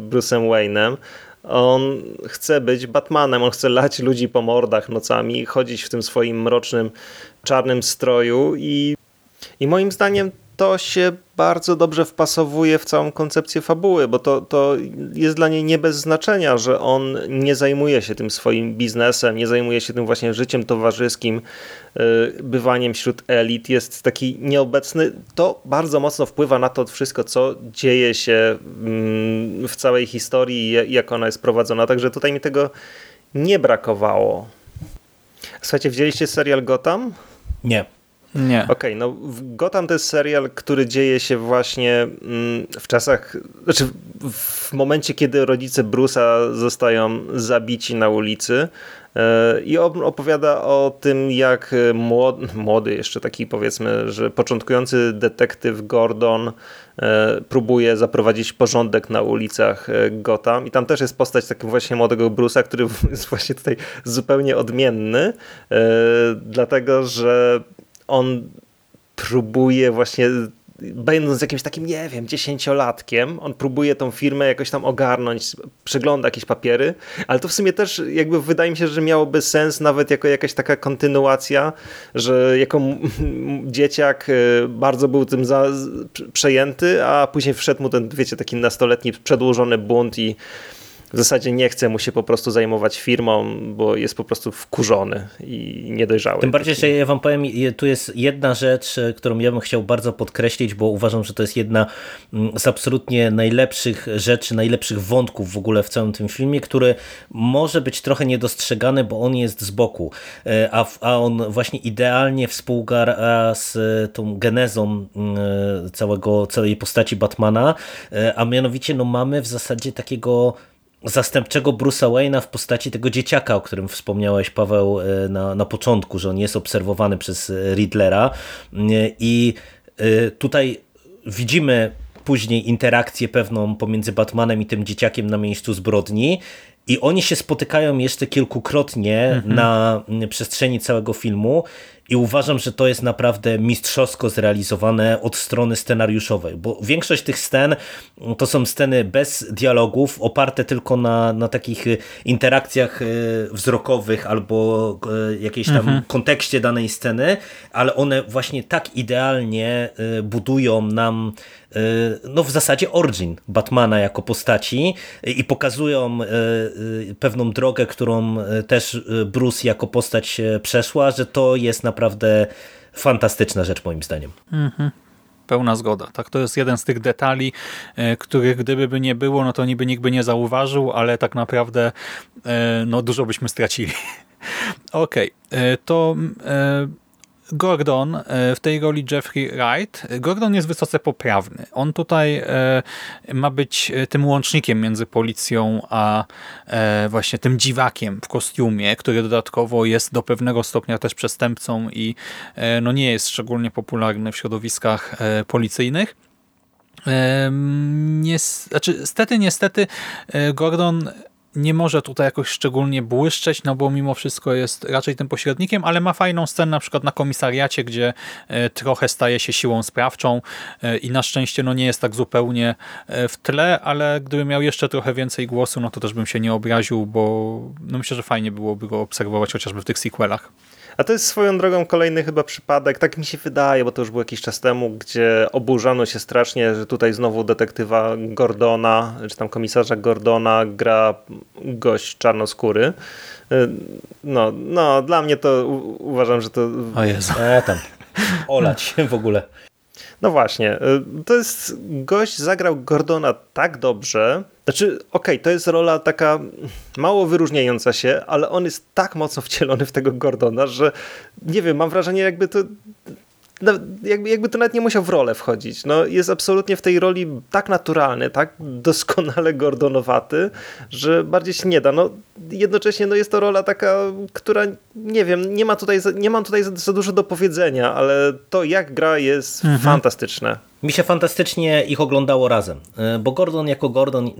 Bruce'em Wayne'em, on chce być Batmanem, on chce lać ludzi po mordach nocami, chodzić w tym swoim mrocznym, czarnym stroju i, i moim zdaniem to się bardzo dobrze wpasowuje w całą koncepcję fabuły, bo to, to jest dla niej nie bez znaczenia, że on nie zajmuje się tym swoim biznesem, nie zajmuje się tym właśnie życiem towarzyskim, y, bywaniem wśród elit, jest taki nieobecny. To bardzo mocno wpływa na to wszystko, co dzieje się mm, w całej historii jak ona jest prowadzona. Także tutaj mi tego nie brakowało. Słuchajcie, widzieliście serial Gotham? Nie. Nie. Okej, okay, no Gotham to jest serial, który dzieje się właśnie mm, w czasach, znaczy w momencie, kiedy rodzice Bruce'a zostają zabici na ulicy e, i opowiada o tym, jak młody, młody jeszcze taki powiedzmy, że początkujący detektyw Gordon e, próbuje zaprowadzić porządek na ulicach e, Gotham i tam też jest postać takiego właśnie młodego Bruce'a, który jest właśnie tutaj zupełnie odmienny, dlatego, że on próbuje właśnie będąc jakimś takim, nie wiem, dziesięciolatkiem, on próbuje tą firmę jakoś tam ogarnąć, przegląda jakieś papiery, ale to w sumie też jakby wydaje mi się, że miałoby sens nawet jako jakaś taka kontynuacja, że jako dzieciak y, bardzo był tym za, przejęty, a później wszedł mu ten, wiecie, taki nastoletni przedłużony bunt i w zasadzie nie chce mu się po prostu zajmować firmą, bo jest po prostu wkurzony i niedojrzały. Tym bardziej, że ja wam powiem, tu jest jedna rzecz, e, którą ja bym chciał bardzo podkreślić, bo uważam, że to jest jedna mm, z absolutnie najlepszych rzeczy, najlepszych wątków w ogóle w całym tym filmie, który może być trochę niedostrzegany, bo on jest z boku, e, a, a on właśnie idealnie współgra z tą genezą mm, całego, całej postaci Batmana, e, a mianowicie no mamy w zasadzie takiego zastępczego Bruce'a Wayne'a w postaci tego dzieciaka, o którym wspomniałeś Paweł na, na początku, że on jest obserwowany przez Riddlera. I tutaj widzimy później interakcję pewną pomiędzy Batmanem i tym dzieciakiem na miejscu zbrodni. I oni się spotykają jeszcze kilkukrotnie mhm. na przestrzeni całego filmu i uważam, że to jest naprawdę mistrzowsko zrealizowane od strony scenariuszowej, bo większość tych scen to są sceny bez dialogów, oparte tylko na, na takich interakcjach e, wzrokowych albo e, jakiejś tam mhm. kontekście danej sceny, ale one właśnie tak idealnie budują nam no w zasadzie origin Batmana jako postaci i pokazują pewną drogę, którą też Bruce jako postać przeszła, że to jest naprawdę fantastyczna rzecz moim zdaniem. Mhm. Pełna zgoda. Tak, to jest jeden z tych detali, których gdyby by nie było, no to niby nikt by nie zauważył, ale tak naprawdę no dużo byśmy stracili. Okej, okay. To Gordon e, w tej roli Jeffrey Wright, Gordon jest wysoce poprawny. On tutaj e, ma być e, tym łącznikiem między policją a właśnie tym dziwakiem w kostiumie, który dodatkowo jest do pewnego stopnia też przestępcą i no nie jest szczególnie popularny w środowiskach policyjnych. Niestety, niestety, niestety Gordon nie może tutaj jakoś szczególnie błyszczeć, no bo mimo wszystko jest raczej tym pośrednikiem, ale ma fajną scenę na przykład na komisariacie, gdzie e, trochę staje się siłą sprawczą e, i na szczęście no nie jest tak zupełnie e, w tle, ale gdybym miał jeszcze trochę więcej głosu, no to też bym się nie obraził, bo no myślę, że fajnie byłoby go obserwować chociażby w tych sequelach. A to jest swoją drogą kolejny chyba przypadek, tak mi się wydaje, bo to już było jakiś czas temu, gdzie oburzano się strasznie, że tutaj znowu detektywa Gordona, czy tam komisarza Gordona gra gość czarnoskóry. Y, no, no dla mnie to uważam, że to... O Jezu. E, tam. Olać w ogóle. No właśnie, y, to jest gość zagrał Gordona tak dobrze, znaczy, okej, okay, to jest rola taka mało wyróżniająca się, ale on jest tak mocno wcielony w tego Gordona, że nie wiem, mam wrażenie jakby to jakby, jakby to nawet nie musiał w rolę wchodzić. No, jest absolutnie w tej roli tak naturalny, tak doskonale gordonowaty, że bardziej się nie da. No, jednocześnie no, jest to rola taka, która nie wiem, nie ma tutaj, nie mam tutaj za, za dużo do powiedzenia, ale to jak gra jest mhm. fantastyczne. Mi się fantastycznie ich oglądało razem, e, bo Gordon jako Gordon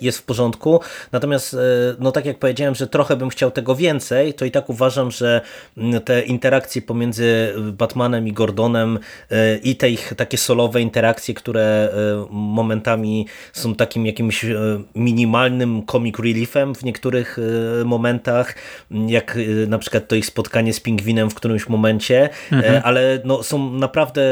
jest w porządku, natomiast e, no tak jak powiedziałem, że trochę bym chciał tego więcej, to i tak uważam, że te interakcje pomiędzy Batmanem i Gordonem e, i te ich takie solowe interakcje, które momentami są takim jakimś minimalnym comic reliefem w niektórych momentach, jak na przykład to ich spotkanie z Pingwinem w którymś momencie, mhm. ale no, są naprawdę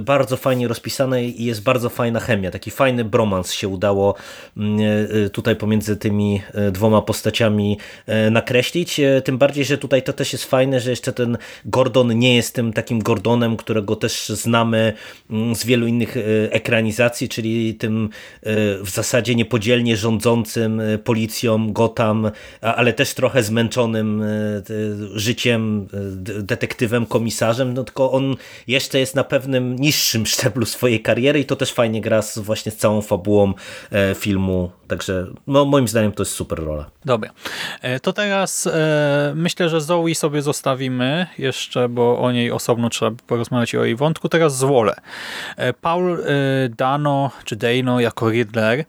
bardzo fajnie rozpisane i jest bardzo fajna chemia, taki fajny bromans się udało mm, e, tutaj pomiędzy tymi e, dwoma postaciami e, nakreślić, tym bardziej, że tutaj to też jest fajne, że jeszcze ten Gordon nie jest tym takim Gordonem, którego też znamy mm, z wielu innych ekranizacji, czyli tym w zasadzie niepodzielnie rządzącym policją Gotham, ale też trochę zmęczonym życiem, detektywem, komisarzem, no tylko on jeszcze jest na pewnym niższym szczeblu swojego swojej kariery i to też fajnie gra z, właśnie z całą fabułą e, filmu, także no, moim zdaniem to jest super rola. Dobra, e, to teraz e, myślę, że Zoe sobie zostawimy jeszcze, bo o niej osobno trzeba porozmawiać o jej wątku. Teraz Zwolę. E, Paul Dano, czy Dano jako Riddler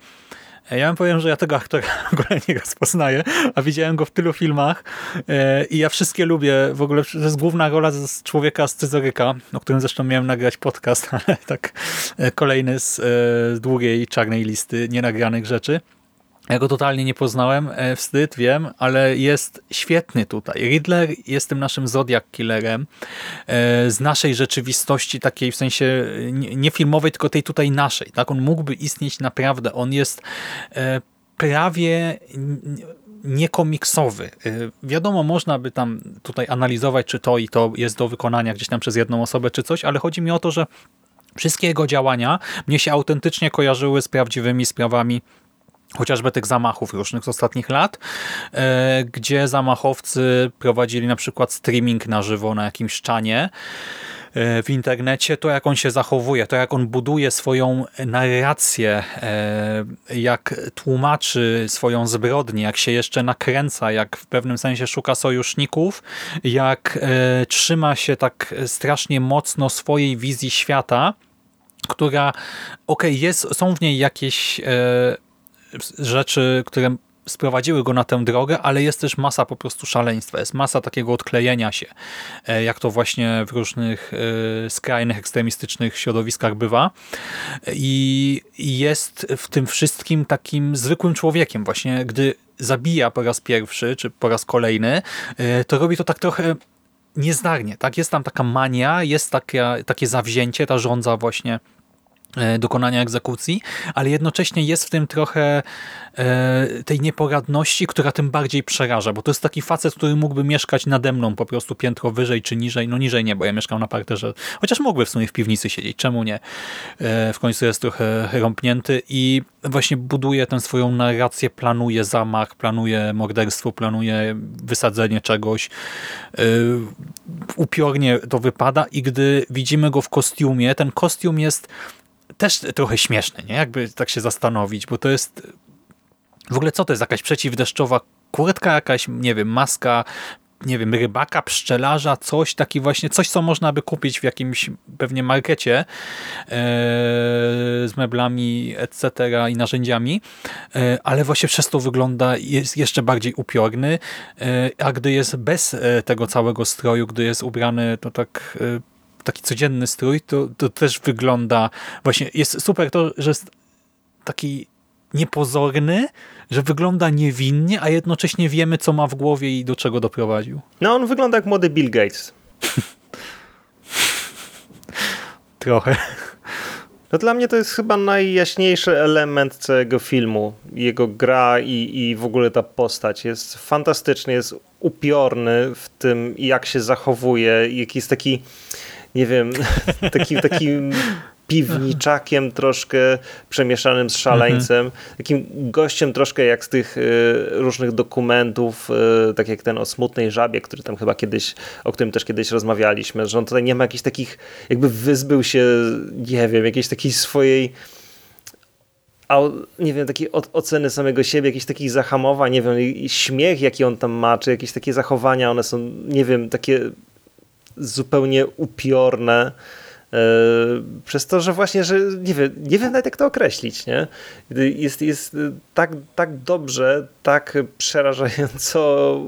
ja wam powiem, że ja tego aktora w ogóle nie rozpoznaję, a widziałem go w tylu filmach e, i ja wszystkie lubię. W ogóle to jest główna rola z człowieka z Cyzoryka, o którym zresztą miałem nagrać podcast, ale tak e, kolejny z e, długiej czarnej listy nienagranych rzeczy. Ja go totalnie nie poznałem, e, wstyd, wiem, ale jest świetny tutaj. Riddler jest tym naszym Zodiac Killerem e, z naszej rzeczywistości, takiej w sensie nie filmowej, tylko tej tutaj naszej. Tak, On mógłby istnieć naprawdę. On jest e, prawie niekomiksowy. Wiadomo, można by tam tutaj analizować, czy to i to jest do wykonania gdzieś tam przez jedną osobę, czy coś, ale chodzi mi o to, że wszystkie jego działania mnie się autentycznie kojarzyły z prawdziwymi sprawami chociażby tych zamachów różnych z ostatnich lat, e, gdzie zamachowcy prowadzili na przykład streaming na żywo na jakimś szczanie e, w internecie, to jak on się zachowuje, to jak on buduje swoją narrację, e, jak tłumaczy swoją zbrodnię, jak się jeszcze nakręca, jak w pewnym sensie szuka sojuszników, jak trzyma się tak strasznie mocno swojej wizji świata, która, okej, okay, jest, są w niej jakieś rzeczy, które sprowadziły go na tę drogę, ale jest też masa po prostu szaleństwa, jest masa takiego odklejenia się, e, jak to właśnie w różnych e, skrajnych, ekstremistycznych środowiskach bywa. I jest w tym wszystkim takim zwykłym człowiekiem właśnie, gdy zabija po raz pierwszy, czy po raz kolejny, e, to robi to tak trochę niezdarnie, tak? Jest tam taka mania, jest takie, takie zawzięcie, ta żądza właśnie dokonania egzekucji, ale jednocześnie jest w tym trochę e, tej nieporadności, która tym bardziej przeraża, bo to jest taki facet, który mógłby mieszkać nade mną po prostu piętro wyżej czy niżej, no niżej nie, bo ja mieszkam na parterze, chociaż mógłby w sumie w piwnicy siedzieć, czemu nie? E, w końcu jest trochę rąpnięty i właśnie buduje tę swoją narrację, planuje zamach, planuje morderstwo, planuje wysadzenie czegoś, upiornie to wypada i gdy widzimy go w kostiumie, ten kostium jest też trochę śmieszny, nie? Jakby tak się zastanowić, bo to jest w ogóle co to jest? Jakaś przeciwdeszczowa kurtka, jakaś, nie wiem, maska, nie wiem, rybaka, pszczelarza, coś, taki właśnie, coś, co można by kupić w jakimś pewnie markecie e, z meblami, etc. i narzędziami, e, ale właśnie przez to wygląda, jest jeszcze bardziej upiorny, e, a gdy jest bez tego całego stroju, gdy jest ubrany, to tak taki codzienny strój, to, to też wygląda właśnie, jest super to, że jest taki niepozorny, że wygląda niewinnie, a jednocześnie wiemy, co ma w głowie i do czego doprowadził. No, on wygląda jak młody Bill Gates. Trochę. No dla mnie to jest chyba najjaśniejszy element całego filmu. Jego gra i, i w ogóle ta postać. Jest fantastyczny, jest upiorny w tym, jak się zachowuje, jaki jest taki nie wiem, takim, takim piwniczakiem troszkę przemieszanym z szaleńcem, takim gościem troszkę jak z tych y, różnych dokumentów, y, tak jak ten o smutnej żabie, który tam chyba kiedyś, o którym też kiedyś rozmawialiśmy, że on tutaj nie ma jakichś takich, jakby wyzbył się, nie wiem, jakiejś takiej swojej nie wiem, takiej oceny samego siebie, jakichś takich zahamowań, nie wiem, śmiech jaki on tam ma, czy jakieś takie zachowania, one są, nie wiem, takie zupełnie upiorne e, przez to, że właśnie, że nie wiem, nie wiem nawet jak to określić, nie? Jest, jest tak, tak dobrze, tak przerażająco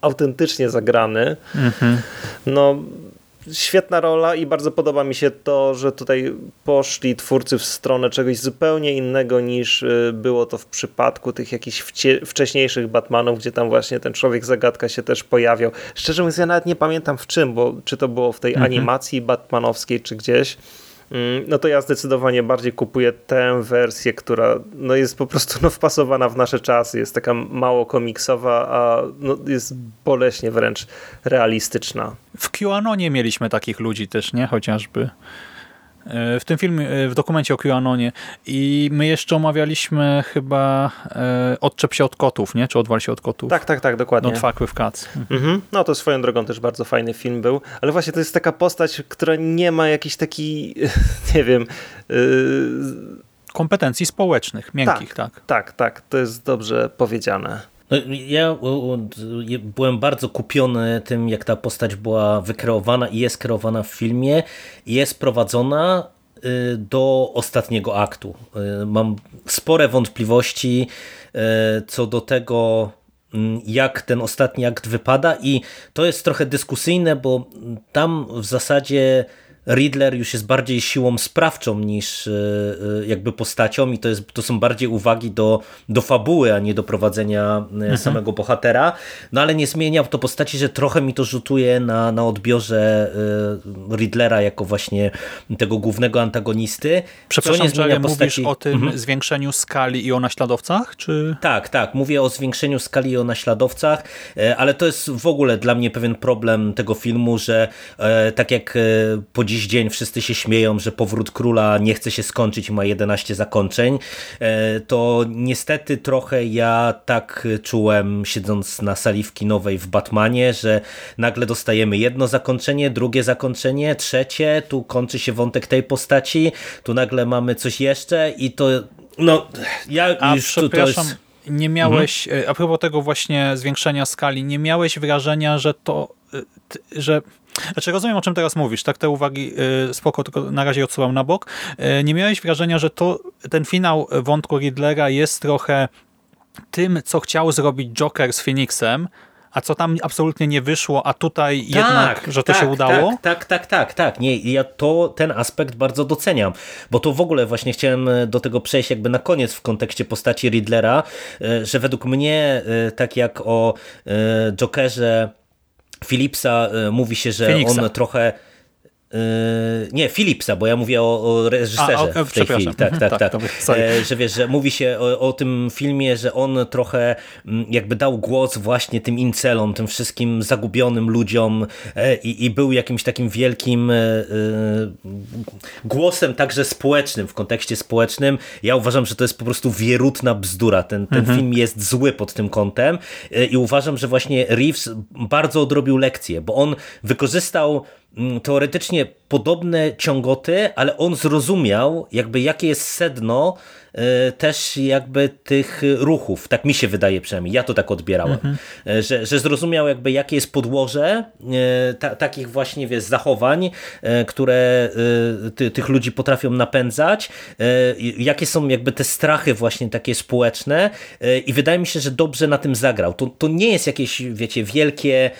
autentycznie zagrany. Mhm. No świetna rola i bardzo podoba mi się to, że tutaj poszli twórcy w stronę czegoś zupełnie innego niż y, było to w przypadku tych jakichś wcześniejszych Batmanów, gdzie tam właśnie ten człowiek zagadka się też pojawiał. Szczerze mówiąc, ja nawet nie pamiętam w czym, bo czy to było w tej mhm. animacji batmanowskiej, czy gdzieś. Mm, no to ja zdecydowanie bardziej kupuję tę wersję, która no jest po prostu no wpasowana w nasze czasy, jest taka mało komiksowa, a no jest boleśnie wręcz realistyczna. W QAnonie mieliśmy takich ludzi też, nie? Chociażby. W tym filmie, e, w dokumencie o QAnonie i my jeszcze omawialiśmy chyba e, Odczep się od kotów, nie? Czy Odwal się od kotów? Tak, tak, tak, dokładnie. Not fuck with cats. Mhm. No to swoją drogą też bardzo fajny film był, ale właśnie to jest taka postać, która nie ma jakiś taki, nie wiem... Yy... Kompetencji społecznych, miękkich, tak. Tak, tak, tak to jest dobrze powiedziane. No, ja byłem bardzo kupiony tym, jak ta postać była wykreowana i jest kreowana w filmie i jest prowadzona y, do ostatniego aktu. Y, mam spore wątpliwości y, co do tego, mm, jak ten ostatni akt wypada i to jest trochę dyskusyjne, bo tam w zasadzie Riddler już jest bardziej siłą sprawczą niż e, e, jakby postacią i to, jest, to są bardziej uwagi do, do fabuły, a nie do prowadzenia e, mhm. samego bohatera. No ale nie zmienia to postaci, że trochę mi to rzutuje na, na odbiorze Riddlera jako właśnie tego głównego antagonisty. Przepraszam, nie zmienia postaci... mówisz o tym mhm. zwiększeniu skali i o naśladowcach? Czy... Tak, tak. Mówię o zwiększeniu skali i o naśladowcach, ale to jest w ogóle dla mnie pewien problem tego filmu, że tak jak po dziś dzień wszyscy się śmieją, że powrót króla nie chce się skończyć i ma 11 zakończeń, to niestety trochę ja tak czułem siedząc na saliwki nowej w Batmanie, że nagle dostajemy jedno zakończenie, drugie zakończenie, trzecie, tu kończy się wątek tej postaci, tu nagle mamy coś jeszcze i to no, ja A już to jest... nie miałeś, mhm. a propos tego właśnie zwiększenia skali, nie miałeś wrażenia, że to, y, że znaczy rozumiem, o czym teraz mówisz, tak te uwagi y, spoko, tylko na razie odsuwam na bok. Y, nie miałeś wrażenia, że to ten finał wątku Riddlera jest trochę tym, co chciał zrobić Joker z Phoenixem, a co tam absolutnie nie wyszło, a tutaj tak, jednak, że to tak, się udało? Tak, tak, tak, tak, tak. Nie, ja to ten aspekt bardzo doceniam, bo to w ogóle właśnie chciałem e, do tego przejść jakby na koniec w kontekście postaci Riddlera, e, że według mnie, tak jak o Jokerze Philipsa mówi się, że Phoenixa. on trochę nie, Philipsa, bo ja mówię o, o reżyserze A, w tej chwili. Tak, tak, tak. tak. E, że wiesz, że mówi się o, o, tym filmie, że on trochę mm, jakby dał głos właśnie tym incelom, tym wszystkim zagubionym ludziom e, i, i był jakimś takim wielkim e, głosem także społecznym, w kontekście społecznym. Ja uważam, że to jest po prostu wierutna bzdura. Ten, ten mhm. film jest zły pod tym kątem i uważam, że właśnie Reeves bardzo odrobił lekcję, bo on wykorzystał teoretycznie podobne ciągoty, ale on zrozumiał jakby jakie jest sedno e, też jakby tych ruchów, tak mi się wydaje przynajmniej, ja to tak odbierałem, mhm. E, że, że zrozumiał jakby jakie jest podłoże e, ta, takich właśnie wiesz, zachowań, które ty, tych ludzi potrafią napędzać, jakie są jakby te strachy właśnie takie społeczne i wydaje mi się, że dobrze na tym zagrał. To, to nie jest jakieś, wiecie, wielkie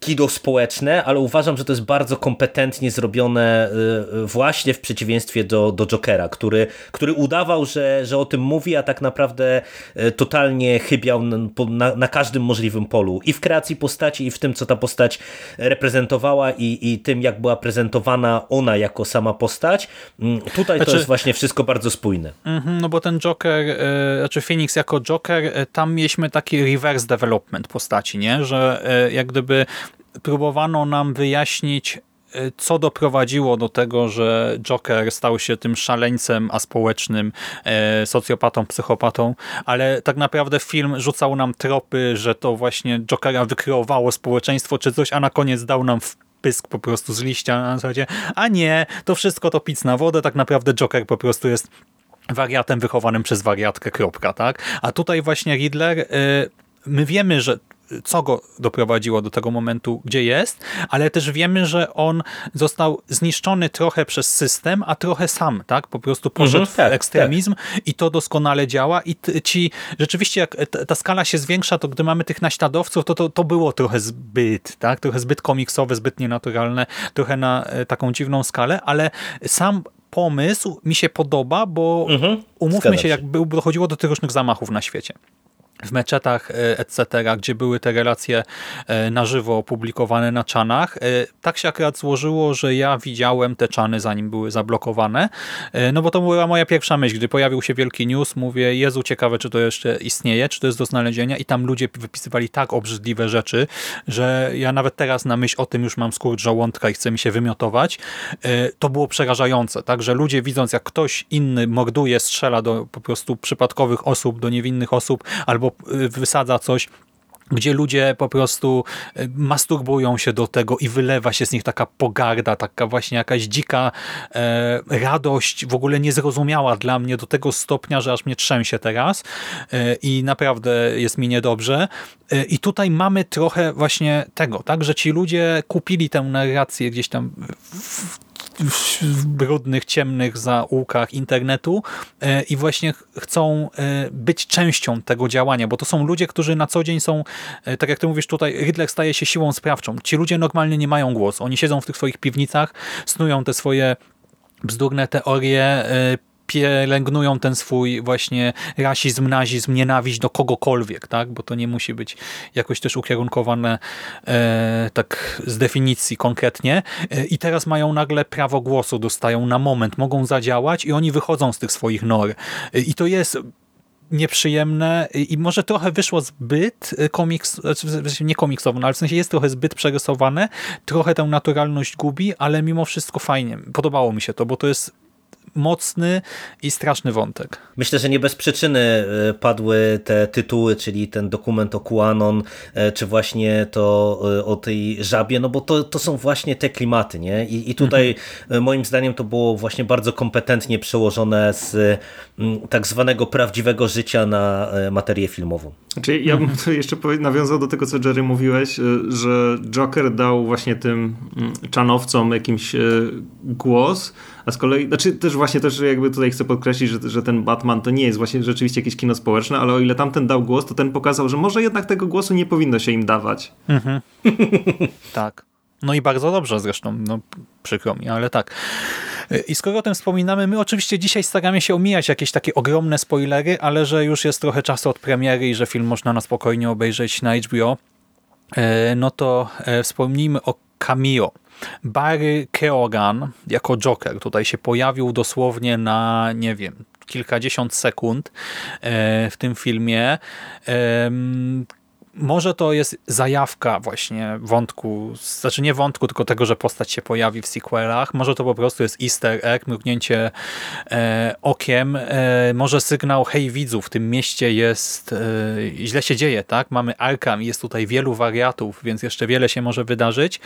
kino społeczne, ale uważam, że to jest bardzo kompetentnie zrobione y, y, właśnie w przeciwieństwie do, do Jokera, który, który udawał, że, że o tym mówi, a tak naprawdę y, totalnie chybiał na, na każdym możliwym polu. I w kreacji postaci, i w tym, co ta postać reprezentowała, i, i tym, jak była prezentowana ona jako sama postać. Mm, tutaj znaczy, to jest właśnie wszystko bardzo spójne. Mm, no bo ten Joker, znaczy Phoenix jako Joker, tam mieliśmy taki reverse development postaci, nie? Że jak gdyby próbowano nam wyjaśnić, e, co doprowadziło do tego, że Joker stał się tym szaleńcem aspołecznym, e, socjopatą, psychopatą, ale tak naprawdę film rzucał nam tropy, że to właśnie Jokera wykreowało społeczeństwo czy coś, a na koniec dał nam pysk po prostu z liścia na zasadzie, a nie, to wszystko to pic na wodę, tak naprawdę Joker po prostu jest wariatem wychowanym przez wariatkę, kropka, tak? A tutaj właśnie Riddler, e, my wiemy, że co go doprowadziło do tego momentu, gdzie jest, ale też wiemy, że on został zniszczony trochę przez system, a trochę sam, tak? Po prostu poszedł mhm, tak, w ekstremizm tak. i to doskonale działa i ci, rzeczywiście jak ta skala się zwiększa, to gdy mamy tych naśladowców, to, to, to było trochę zbyt, tak? Trochę zbyt komiksowe, zbyt nienaturalne, trochę na e, taką dziwną skalę, ale sam pomysł mi się podoba, bo mhm, umówmy się, jak dochodziło do tych różnych zamachów na świecie w meczetach, e, etc., gdzie były te relacje e, na żywo opublikowane na czanach. E, tak się akurat złożyło, że ja widziałem te czany, zanim były zablokowane, no bo to była moja pierwsza myśl, gdy pojawił się wielki news, mówię, Jezu, ciekawe, czy to jeszcze istnieje, czy to jest do znalezienia i tam ludzie wypisywali tak obrzydliwe rzeczy, że ja nawet teraz na myśl o tym już mam skurcz żołądka i chce mi się wymiotować. To było przerażające, tak, że ludzie widząc, jak ktoś inny morduje, strzela do po prostu przypadkowych osób, do niewinnych osób, albo Y, wysadza coś, gdzie ludzie po prostu y, masturbują się do tego i wylewa się z nich taka pogarda, taka właśnie jakaś dzika e, radość, w ogóle niezrozumiała dla mnie do tego stopnia, że aż mnie trzęsie teraz e, i naprawdę jest mi niedobrze. E, I tutaj mamy trochę właśnie tego, tak, że ci ludzie kupili tę narrację gdzieś tam w, w brudnych, ciemnych zaułkach internetu e, i właśnie chcą e, być częścią tego działania, bo to są ludzie, którzy na co dzień są, e, tak jak ty mówisz tutaj, Riddler staje się siłą sprawczą. Ci ludzie normalnie nie mają głosu. Oni siedzą w tych swoich piwnicach, snują te swoje bzdurne teorie, pielęgnują ten swój właśnie rasizm, nazizm, nienawiść do kogokolwiek, tak? bo to nie musi być jakoś też ukierunkowane e, tak z definicji konkretnie e, i teraz mają nagle prawo głosu, dostają na moment, mogą zadziałać i oni wychodzą z tych swoich nor. E, I to jest nieprzyjemne i może trochę wyszło zbyt komiks, znaczy nie komiksowo, no ale w sensie jest trochę zbyt przerysowane, trochę tę naturalność gubi, ale mimo wszystko fajnie. Podobało mi się to, bo to jest mocny i straszny wątek. Myślę, że nie bez przyczyny e, padły te tytuły, czyli ten dokument o QAnon, e, czy właśnie to e, o tej żabie, no bo to, to są właśnie te klimaty, nie? I, i tutaj mhm. moim zdaniem to było właśnie bardzo kompetentnie przełożone z tak zwanego prawdziwego życia na materię filmową. Znaczy, ja bym jeszcze nawiązał do tego, co Jerry mówiłeś, że Joker dał właśnie tym czanowcom jakimś głos, a z kolei, znaczy też właśnie też jakby tutaj chcę podkreślić, że, że ten Batman to nie jest właśnie rzeczywiście jakieś kino społeczne, ale o ile tamten dał głos, to ten pokazał, że może jednak tego głosu nie powinno się im dawać. Mhm. tak. No i bardzo dobrze zresztą, no przykro mi, ale tak. I skoro o tym wspominamy, my oczywiście dzisiaj staramy się omijać jakieś takie ogromne spoilery, ale że już jest trochę czasu od premiery i że film można na spokojnie obejrzeć na HBO, e, no to e, wspomnijmy o cameo Barry Keoghan jako Joker tutaj się pojawił dosłownie na, nie wiem, kilkadziesiąt sekund e, w tym filmie może to jest zajawka właśnie wątku, znaczy nie wątku, tylko tego, że postać się pojawi w sequelach. Może to po prostu jest easter egg, mrugnięcie e, okiem. E, może sygnał, hej widzów, w tym mieście jest, e, źle się dzieje, tak? Mamy Arkham, jest tutaj wielu wariatów, więc jeszcze wiele się może wydarzyć.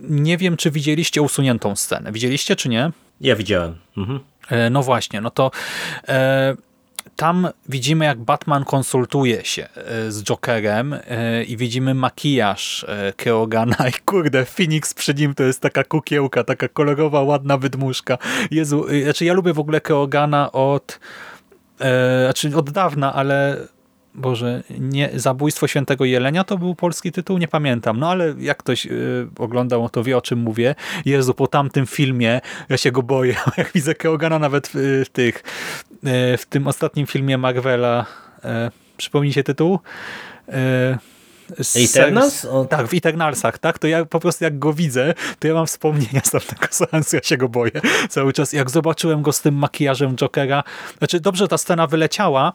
nie wiem, czy widzieliście usuniętą scenę. Widzieliście, czy nie? Ja widziałem. Mhm. E, no właśnie, no to e, tam widzimy, jak Batman konsultuje się e, z Jokerem e, i widzimy makijaż e, Keogana i kurde, Phoenix przy nim to jest taka kukiełka, taka kolorowa, ładna wydmuszka. Jezu, znaczy ja lubię w ogóle Keogana od znaczy od dawna, ale Boże, nie, Zabójstwo Świętego Jelenia to był polski tytuł? Nie pamiętam. No ale jak ktoś y, oglądał, to wie o czym mówię. Jezu, po tamtym filmie ja się go boję. Jak widzę Keogana nawet w, w tych, y, w tym ostatnim filmie Marvela, y, przypomnij się tytuł? Y, Eternals? Tak, w Eternalsach, tak? To ja po prostu jak go widzę, to ja mam wspomnienia z tamtego seansu, ja się go boję cały czas. Jak zobaczyłem go z tym makijażem Jokera, znaczy dobrze ta scena wyleciała,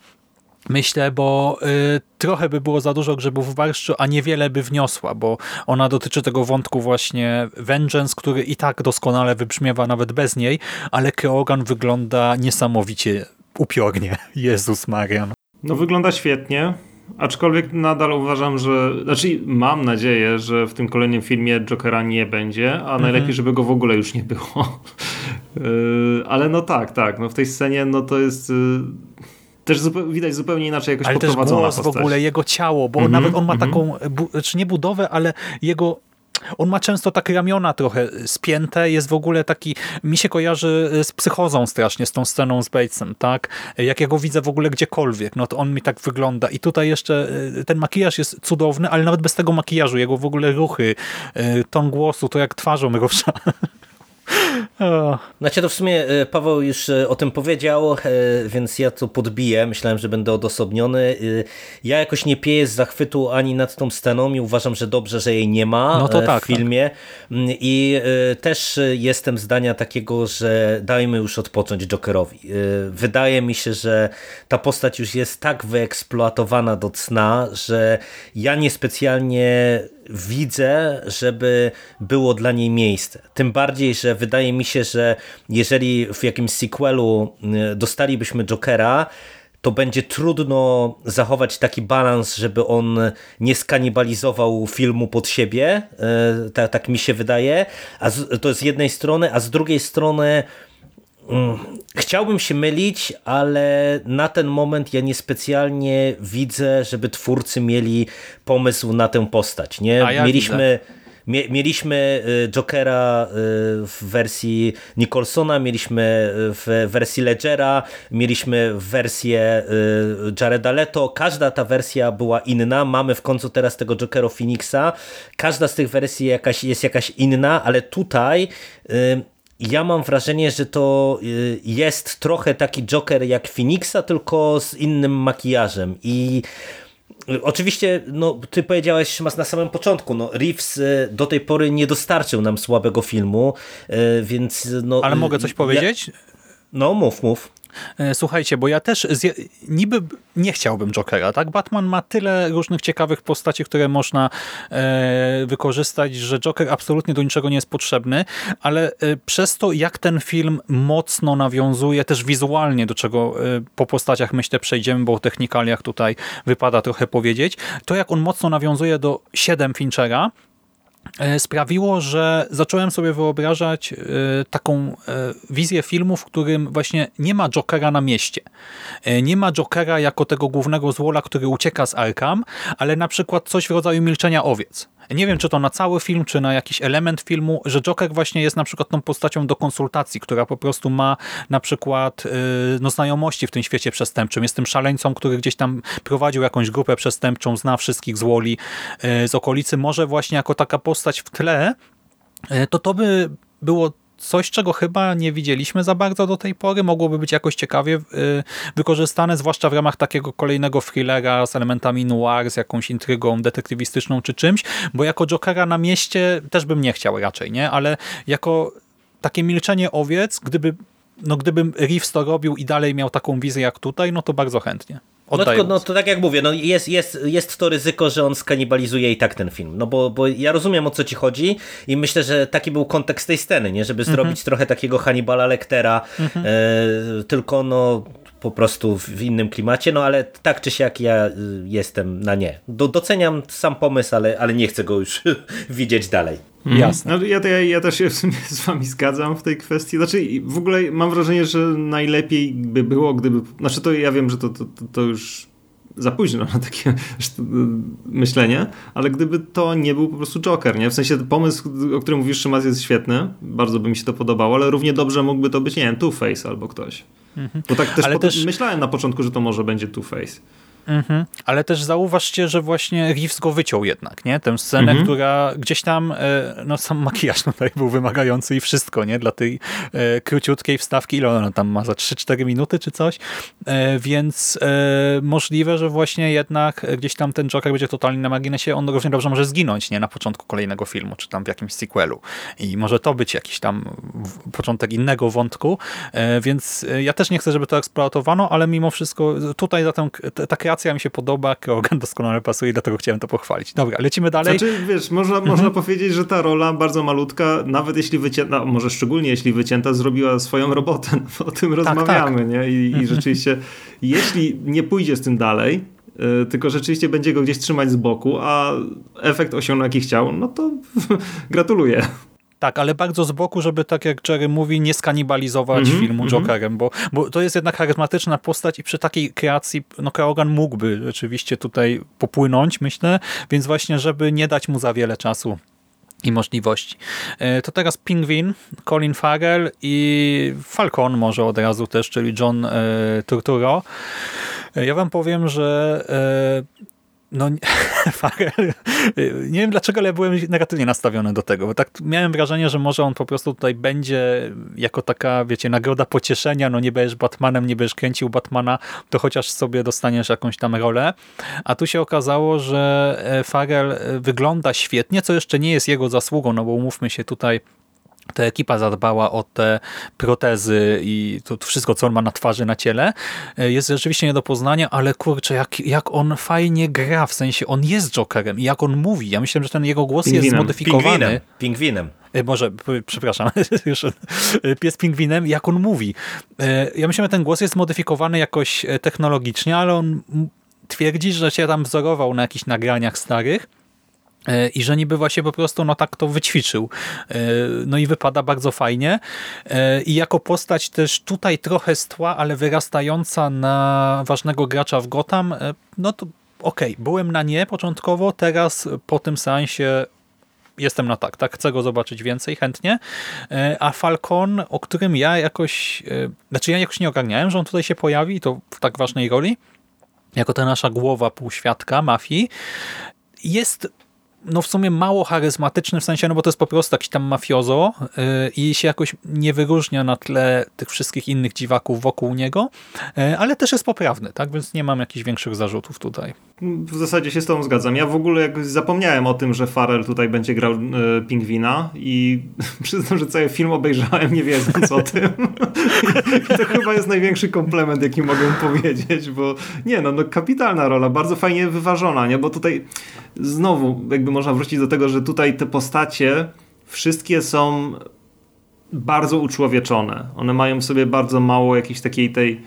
Myślę, bo y, trochę by było za dużo grzybów w barszczu, a niewiele by wniosła, bo ona dotyczy tego wątku właśnie Vengeance, który i tak doskonale wybrzmiewa nawet bez niej, ale Keogan wygląda niesamowicie upiornie. Jezus Marian. No wygląda świetnie, aczkolwiek nadal uważam, że, znaczy mam nadzieję, że w tym kolejnym filmie Jokera nie będzie, a mhm. najlepiej, żeby go w ogóle już nie było. Y, ale no tak, tak, no w tej scenie no to jest y, też widać zupełnie inaczej jakoś ale też głos postać. w ogóle, jego ciało, bo mm -hmm, nawet on ma mm -hmm. taką, bu, czy nie budowę, ale jego on ma często tak ramiona trochę spięte, jest w ogóle taki, mi się kojarzy z psychozą strasznie, z tą sceną z Batesem, tak? Jak ja go widzę w ogóle gdziekolwiek, no to on mi tak wygląda i tutaj jeszcze y, ten makijaż jest cudowny, ale nawet bez tego makijażu, jego w ogóle ruchy, y, ton głosu, to jak twarzą rusza, Znaczy to w sumie e, Paweł już e, o tym powiedział, e, więc ja to podbiję. Myślałem, że będę odosobniony. Ja jakoś nie pieję z zachwytu ani nad tą sceną i uważam, że dobrze, że jej nie ma no tak, w tak. filmie. Tak. I też jestem zdania takiego, że dajmy już odpocząć Jokerowi. Wydaje mi się, że ta postać już jest tak wyeksploatowana do cna, że ja niespecjalnie widzę, żeby było dla niej miejsce. Tym bardziej, że wydaje mi się, że jeżeli w jakimś sequelu y, dostalibyśmy Jokera, to będzie trudno zachować taki balans, żeby on nie skanibalizował filmu pod siebie, tak, tak mi się wydaje, a z, to z jednej strony, a z drugiej strony chciałbym się mylić, ale na ten moment ja niespecjalnie widzę, żeby twórcy mieli pomysł na tę postać. Nie? Ja Mieliśmy. Mieliśmy y, Jokera y, w wersji Nicholsona, mieliśmy w wersji Ledgera, mieliśmy wersję y, Jareda Leto. Każda ta wersja była inna. Mamy w końcu teraz tego Jokera Phoenixa. Każda z tych wersji jakaś, jest jakaś inna, ale tutaj ja mam wrażenie, że to y, jest trochę taki Joker jak Phoenixa, tylko z innym makijażem i y, Oczywiście, no, ty powiedziałeś Szymas na samym początku, no, Reeves y, do tej pory nie dostarczył nam słabego filmu, więc... No, Ale mogę coś powiedzieć? Ja... No, mów, mów. E, słuchajcie, bo ja też niby nie chciałbym Jokera, tak? Batman ma tyle różnych ciekawych postaci, które można e, wykorzystać, że Joker absolutnie do niczego nie jest potrzebny, ale e, przez to, jak ten film mocno nawiązuje też wizualnie, do czego e, po postaciach myślę przejdziemy, bo o technikaliach tutaj wypada trochę powiedzieć, to jak on mocno nawiązuje do 7 Finchera, sprawiło, że zacząłem sobie wyobrażać e, taką e, wizję filmu, w którym właśnie nie ma Jokera na mieście. Nie ma Jokera jako tego głównego złola, który ucieka z Arkham, ale na przykład coś w rodzaju milczenia owiec. Nie wiem, czy to na cały film, czy na jakiś element filmu, że Joker właśnie jest na przykład tą postacią do konsultacji, która po prostu ma na przykład no, znajomości w tym świecie przestępczym. Jest tym szaleńcą, który gdzieś tam prowadził jakąś grupę przestępczą, zna wszystkich z Woli, z okolicy. Może właśnie jako taka postać w tle, to to by było coś, czego chyba nie widzieliśmy za bardzo do tej pory. Mogłoby być jakoś ciekawie y, wykorzystane, zwłaszcza w ramach takiego kolejnego thrillera z elementami noir, z jakąś intrygą detektywistyczną czy czymś, bo jako Jokera na mieście też bym nie chciał raczej, nie? Ale jako takie milczenie owiec, gdyby no gdybym Reeves to robił i dalej miał taką wizję jak tutaj, no to bardzo chętnie. No, tylko, no to tak jak mówię, no jest, jest, jest to ryzyko, że on skanibalizuje i tak ten film. No bo, bo ja rozumiem o co ci chodzi i myślę, że taki był kontekst tej sceny, nie? Żeby mhm. zrobić trochę takiego Hannibala Lectera, mhm. e, tylko no po prostu w innym klimacie, no ale tak czy siak ja y, jestem na nie. Do, doceniam sam pomysł, ale, ale nie chcę go już widzieć dalej. Mhm. Jasne. No, ja, ja, ja też się w sumie z wami zgadzam w tej kwestii. Znaczy w ogóle mam wrażenie, że najlepiej by było, gdyby... Znaczy to ja wiem, że to, to, to już za późno na takie myślenie, ale gdyby to nie był po prostu Joker, nie? W sensie pomysł, o którym mówisz, Szymas, jest świetny, bardzo by mi się to podobało, ale równie dobrze mógłby to być, nie wiem, Two-Face albo ktoś. Mhm. Bo tak też, też myślałem na początku, że to może będzie Two-Face. Mhm. Ale też zauważcie, że właśnie Reeves go wyciął jednak, nie? Tę scenę, mhm. która gdzieś tam, e, no sam makijaż tutaj był wymagający i wszystko, nie? Dla tej e, króciutkiej wstawki, ile ona tam ma, za 3-4 minuty czy coś, e, więc e, możliwe, że właśnie jednak gdzieś tam ten Joker będzie totalnie na marginesie, on równie dobrze może zginąć, nie? Na początku kolejnego filmu, czy tam w jakimś sequelu i może to być jakiś tam początek innego wątku, e, więc e, ja też nie chcę, żeby to eksploatowano, ale mimo wszystko tutaj za tę, ta kreacja kreacja mi się podoba, Keoghan doskonale pasuje, dlatego chciałem to pochwalić. Dobra, lecimy dalej. Znaczy, wiesz, można, mhm. można powiedzieć, że ta rola bardzo malutka, nawet jeśli wycięta, no, może szczególnie jeśli wycięta, zrobiła swoją robotę. No, o tym tak, rozmawiamy, tak. nie? I, I mhm. rzeczywiście, jeśli nie pójdzie z tym dalej, yy, tylko rzeczywiście będzie go gdzieś trzymać z boku, a efekt osiągnął jaki chciał, no to gratuluję. Tak, ale bardzo z boku, żeby tak jak Jerry mówi, nie skanibalizować mm -hmm, filmu mm -hmm. Jokerem, bo, bo to jest jednak charyzmatyczna postać i przy takiej kreacji no Keoghan mógłby rzeczywiście tutaj popłynąć, myślę, więc właśnie, żeby nie dać mu za wiele czasu i możliwości. E, to teraz Pingwin, Colin Farrell i Falcon może od razu też, czyli John e, Turturro. E, ja wam powiem, że no nie wiem dlaczego, ale byłem negatywnie nastawiony do tego, bo tak miałem wrażenie, że może on po prostu tutaj będzie jako taka, wiecie, nagroda pocieszenia, no nie będziesz Batmanem, nie będziesz kręcił Batmana, to chociaż sobie dostaniesz jakąś tam rolę, a tu się okazało, że e, Farrell e, wygląda świetnie, co jeszcze nie jest jego zasługą, no bo umówmy się tutaj, ta ekipa zadbała o te protezy i to wszystko, co on ma na twarzy, na ciele, e, jest rzeczywiście nie do poznania, ale kurczę, jak, jak on fajnie gra, w sensie on jest Jokerem i jak on mówi. Ja myślę, że ten jego głos Pingwinem. jest zmodyfikowany. Pingwinem. Pingwinem. E, może, przepraszam, już e, pies pingwinem, jak on mówi. Ja myślę, że ten głos jest zmodyfikowany jakoś technologicznie, ale on twierdzi, że się tam wzorował na jakichś nagraniach starych i że niby właśnie po prostu no tak to wyćwiczył. E, no i wypada bardzo fajnie. E, I jako postać też tutaj trochę stła, ale wyrastająca na ważnego gracza w Gotham, no to okej, okay, byłem na nie początkowo, teraz po tym seansie jestem na tak, tak, chcę go zobaczyć więcej, chętnie. A Falcon, o którym ja jakoś, znaczy ja jakoś nie ogarniałem, że on tutaj się pojawi, to w tak ważnej roli, jako ta nasza głowa półświadka mafii, jest no w sumie mało charyzmatyczny, w sensie, no bo to jest po prostu jakiś tam mafiozo yy, i się jakoś nie wyróżnia na tle tych wszystkich innych dziwaków wokół niego, yy, ale też jest poprawny, tak? Więc nie mam jakichś większych zarzutów tutaj. W zasadzie się z tobą zgadzam. Ja w ogóle jakoś zapomniałem o tym, że Farrell tutaj będzie grał yy, pingwina i przyznam, że cały film obejrzałem nie wiedząc o tym. I to chyba jest największy komplement, jaki mogę powiedzieć, bo nie no, no kapitalna rola, bardzo fajnie wyważona, nie? Bo tutaj znowu jakby można wrócić do tego, że tutaj te postacie wszystkie są bardzo uczłowieczone. One mają w sobie bardzo mało jakiejś takiej tej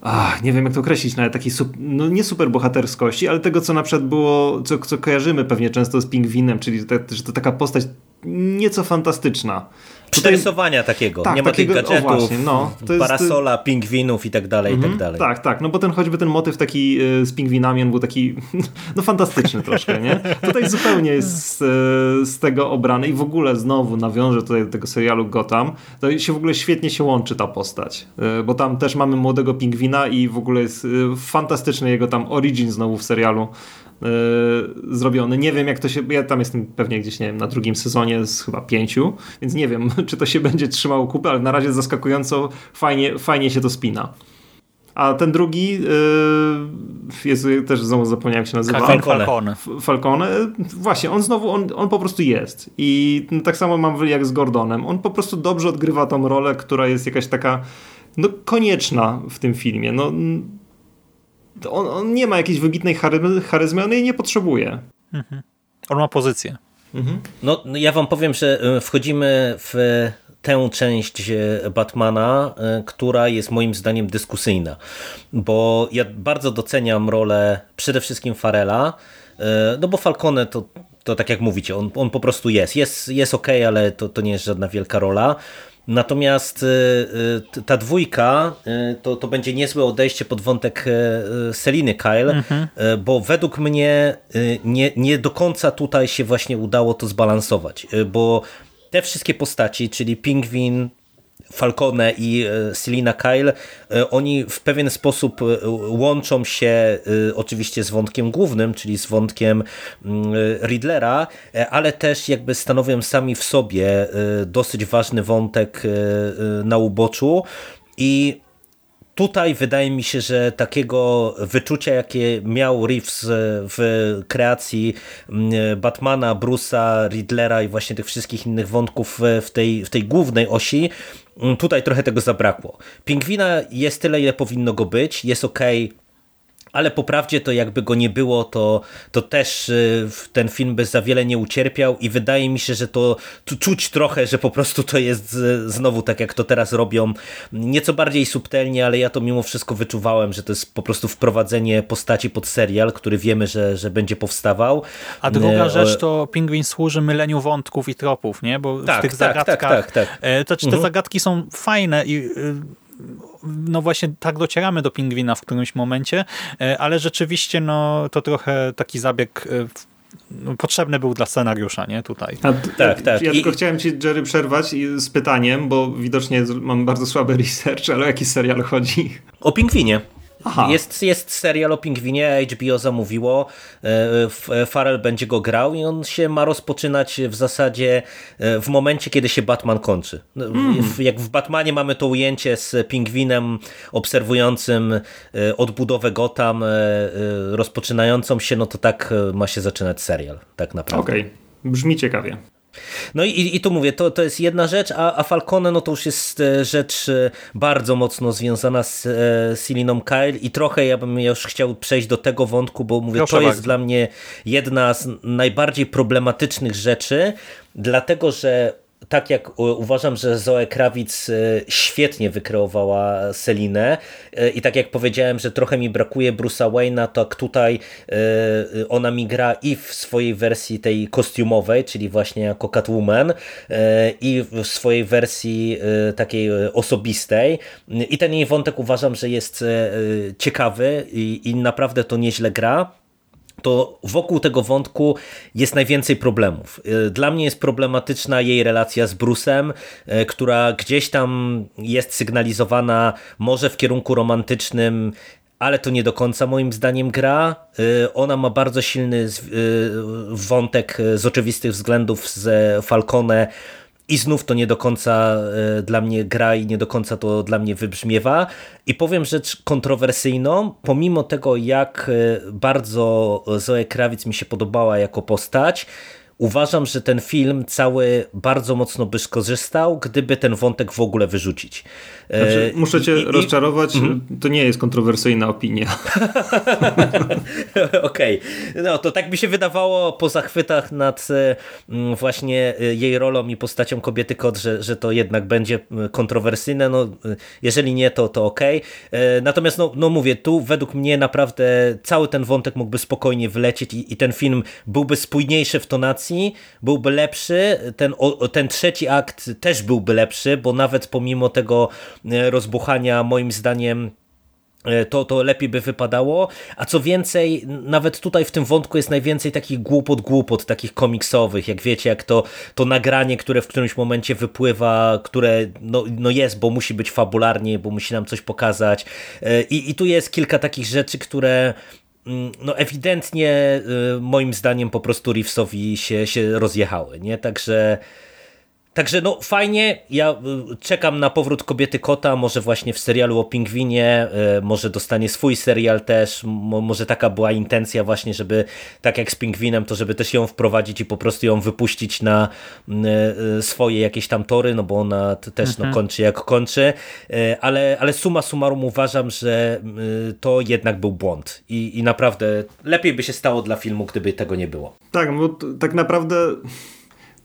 ach, nie wiem jak to określić, nawet takiej no nie super bohaterskości, ale tego co na przykład było, co, co kojarzymy pewnie często z Pingwinem, czyli że to taka postać nieco fantastyczna. Przerysowania takiego. Tak, nie ma takiego, tych gadżetów, właśnie, no, parasola, pingwinów i tak dalej, i tak mhm, dalej. Tak, tak, no bo ten choćby ten motyw taki y, z pingwinami, on był taki no fantastyczny troszkę, nie? Tutaj zupełnie jest z, y, z, tego obrany i w ogóle znowu nawiążę tutaj do tego serialu Gotham, to się w ogóle świetnie się łączy ta postać, y, bo tam też mamy młodego pingwina i w ogóle jest fantastyczny jego tam origin znowu w serialu Yy, zrobiony. Nie wiem, jak to się. Ja tam jestem pewnie gdzieś, nie wiem, na drugim sezonie z chyba pięciu, więc nie wiem, czy to się będzie trzymało kupy, ale na razie zaskakująco fajnie, fajnie się to spina. A ten drugi, yy, jest, też znowu zapomniałem jak się nazywa. Falcone. Falcone. Właśnie, on znowu, on, on po prostu jest. I tak samo mam jak z Gordonem. On po prostu dobrze odgrywa tą rolę, która jest jakaś taka no, konieczna w tym filmie. No, on, on nie ma jakiejś wybitnej charyzmy, charyzmy on jej nie potrzebuje. Mhm. On ma pozycję. Mhm. No, ja wam powiem, że e, wchodzimy w tę część e, Batmana, e, która jest moim zdaniem dyskusyjna, bo ja bardzo doceniam rolę przede wszystkim Farela, no bo Falcone to, to tak jak mówicie, on, on po prostu jest. Jest, jest ok, ale to, to nie jest żadna wielka rola. Natomiast y, y, ta dwójka y, to, to będzie niezłe odejście pod wątek Seliny Kyle, mhm. bo według mnie nie, nie do końca tutaj się właśnie udało to zbalansować, bo te wszystkie postaci, czyli Pingwin, Falcone i e, Selina Kyle, e, oni w pewien sposób e, łączą się oczywiście z wątkiem głównym, czyli z wątkiem mm, Riddlera, ale też jakby stanowią sami w sobie dosyć ważny wątek na uboczu. I Tutaj wydaje mi się, że takiego wyczucia, jakie miał Reeves w kreacji mm, Batmana, Bruce'a, Riddlera i właśnie tych wszystkich innych wątków w tej, w tej głównej osi, mm, tutaj trochę tego zabrakło. Pingwina jest tyle, ile powinno go być, jest ok ale po prawdzie to jakby go nie było, to, to też y, ten film by za wiele nie ucierpiał i wydaje mi się, że to czuć trochę, że po prostu to jest znowu tak jak to teraz robią, nieco bardziej subtelnie, ale ja to mimo wszystko wyczuwałem, że to jest po prostu wprowadzenie postaci pod serial, który wiemy, że, że będzie powstawał. A druga rzecz to Pingwin służy myleniu wątków i tropów, nie? Bo tak, w tych tak, zagadkach tak, tak, tak. E, to, te mhm. zagadki są fajne i y, no właśnie tak docieramy do pingwina w którymś momencie, e, ale rzeczywiście no to trochę taki zabieg e, no, potrzebny był dla scenariusza, nie? Tutaj. A, tak, tak. Ja I... tylko chciałem ci, Jerry, przerwać z pytaniem, bo widocznie mam bardzo słaby research, ale o jaki serial chodzi? O pingwinie. Jest, jest serial o pingwinie, HBO zamówiło, e, Farrell będzie go grał i on się ma rozpoczynać w zasadzie e, w momencie, kiedy się Batman kończy. Mm. Jak w Batmanie mamy to ujęcie z pingwinem obserwującym e, odbudowę Gotham, rozpoczynającą się, no to tak ma się zaczynać serial, tak naprawdę. Okej, okay. brzmi ciekawie. No i, i tu mówię, to, to jest jedna rzecz, a, a Falcone no to już jest e, rzecz e, bardzo mocno związana z e, Siliną Kyle i trochę ja bym już chciał przejść do tego wątku, bo mówię, Proszę to bardzo. jest dla mnie jedna z najbardziej problematycznych rzeczy, dlatego że tak jak uważam, że Zoe Krawic e, świetnie wykreowała Selinę e, i tak jak powiedziałem, że trochę mi brakuje Bruce'a Wayne'a, tak tutaj e, ona mi gra i w swojej wersji tej kostiumowej, czyli właśnie jako Catwoman i w swojej wersji takiej osobistej. I ten jej wątek uważam, że jest ciekawy i, i naprawdę to nieźle gra to wokół tego wątku jest najwięcej problemów. Y, dla mnie jest problematyczna jej relacja z Bruce'em, y, która gdzieś tam jest sygnalizowana może w kierunku romantycznym, ale to nie do końca moim zdaniem gra. Ona ma bardzo silny wątek z oczywistych względów z Falcone, i znów to nie do końca dla mnie gra i nie do końca to dla mnie wybrzmiewa. I powiem rzecz kontrowersyjną, pomimo tego jak bardzo Zoe Krawic mi się podobała jako postać, Uważam, że ten film cały bardzo mocno by skorzystał, gdyby ten wątek w ogóle wyrzucić. Znaczy, e, muszę cię I, rozczarować, i... Mhm. to nie jest kontrowersyjna opinia. Okej, okay. no to tak mi się wydawało po zachwytach nad e, właśnie e, jej rolą i postacią kobiety kot, że, że to jednak będzie kontrowersyjne. No, jeżeli nie, to, to okej. Okay. Natomiast no, no mówię, tu według mnie naprawdę cały ten wątek mógłby spokojnie wlecieć i, i ten film byłby spójniejszy w tonacji byłby lepszy, ten, ten trzeci akt też byłby lepszy, bo nawet pomimo tego rozbuchania moim zdaniem e, to, to lepiej by wypadało, a co więcej, nawet tutaj w tym wątku jest najwięcej takich głupot, głupot, takich komiksowych, jak wiecie, jak to, to nagranie, które w którymś momencie wypływa, które no, no jest, bo musi być fabularnie, bo musi nam coś pokazać. E, i, i tu jest kilka takich rzeczy, które Mm, no ewidentnie moim zdaniem po prostu Reevesowi się, się rozjechały, nie? Także Także no fajnie, ja y, czekam na powrót Kobiety Kota, może właśnie w serialu o Pingwinie, y, może dostanie swój serial też, może taka była intencja właśnie, żeby tak jak z Pingwinem, to żeby też ją wprowadzić i po prostu ją wypuścić na y, swoje jakieś tam tory, no bo ona też no, mhm. no, kończy jak kończy, ale, ale suma summarum uważam, że to jednak był błąd i, i naprawdę lepiej by się stało dla filmu, gdyby tego nie było. Tak, bo tak naprawdę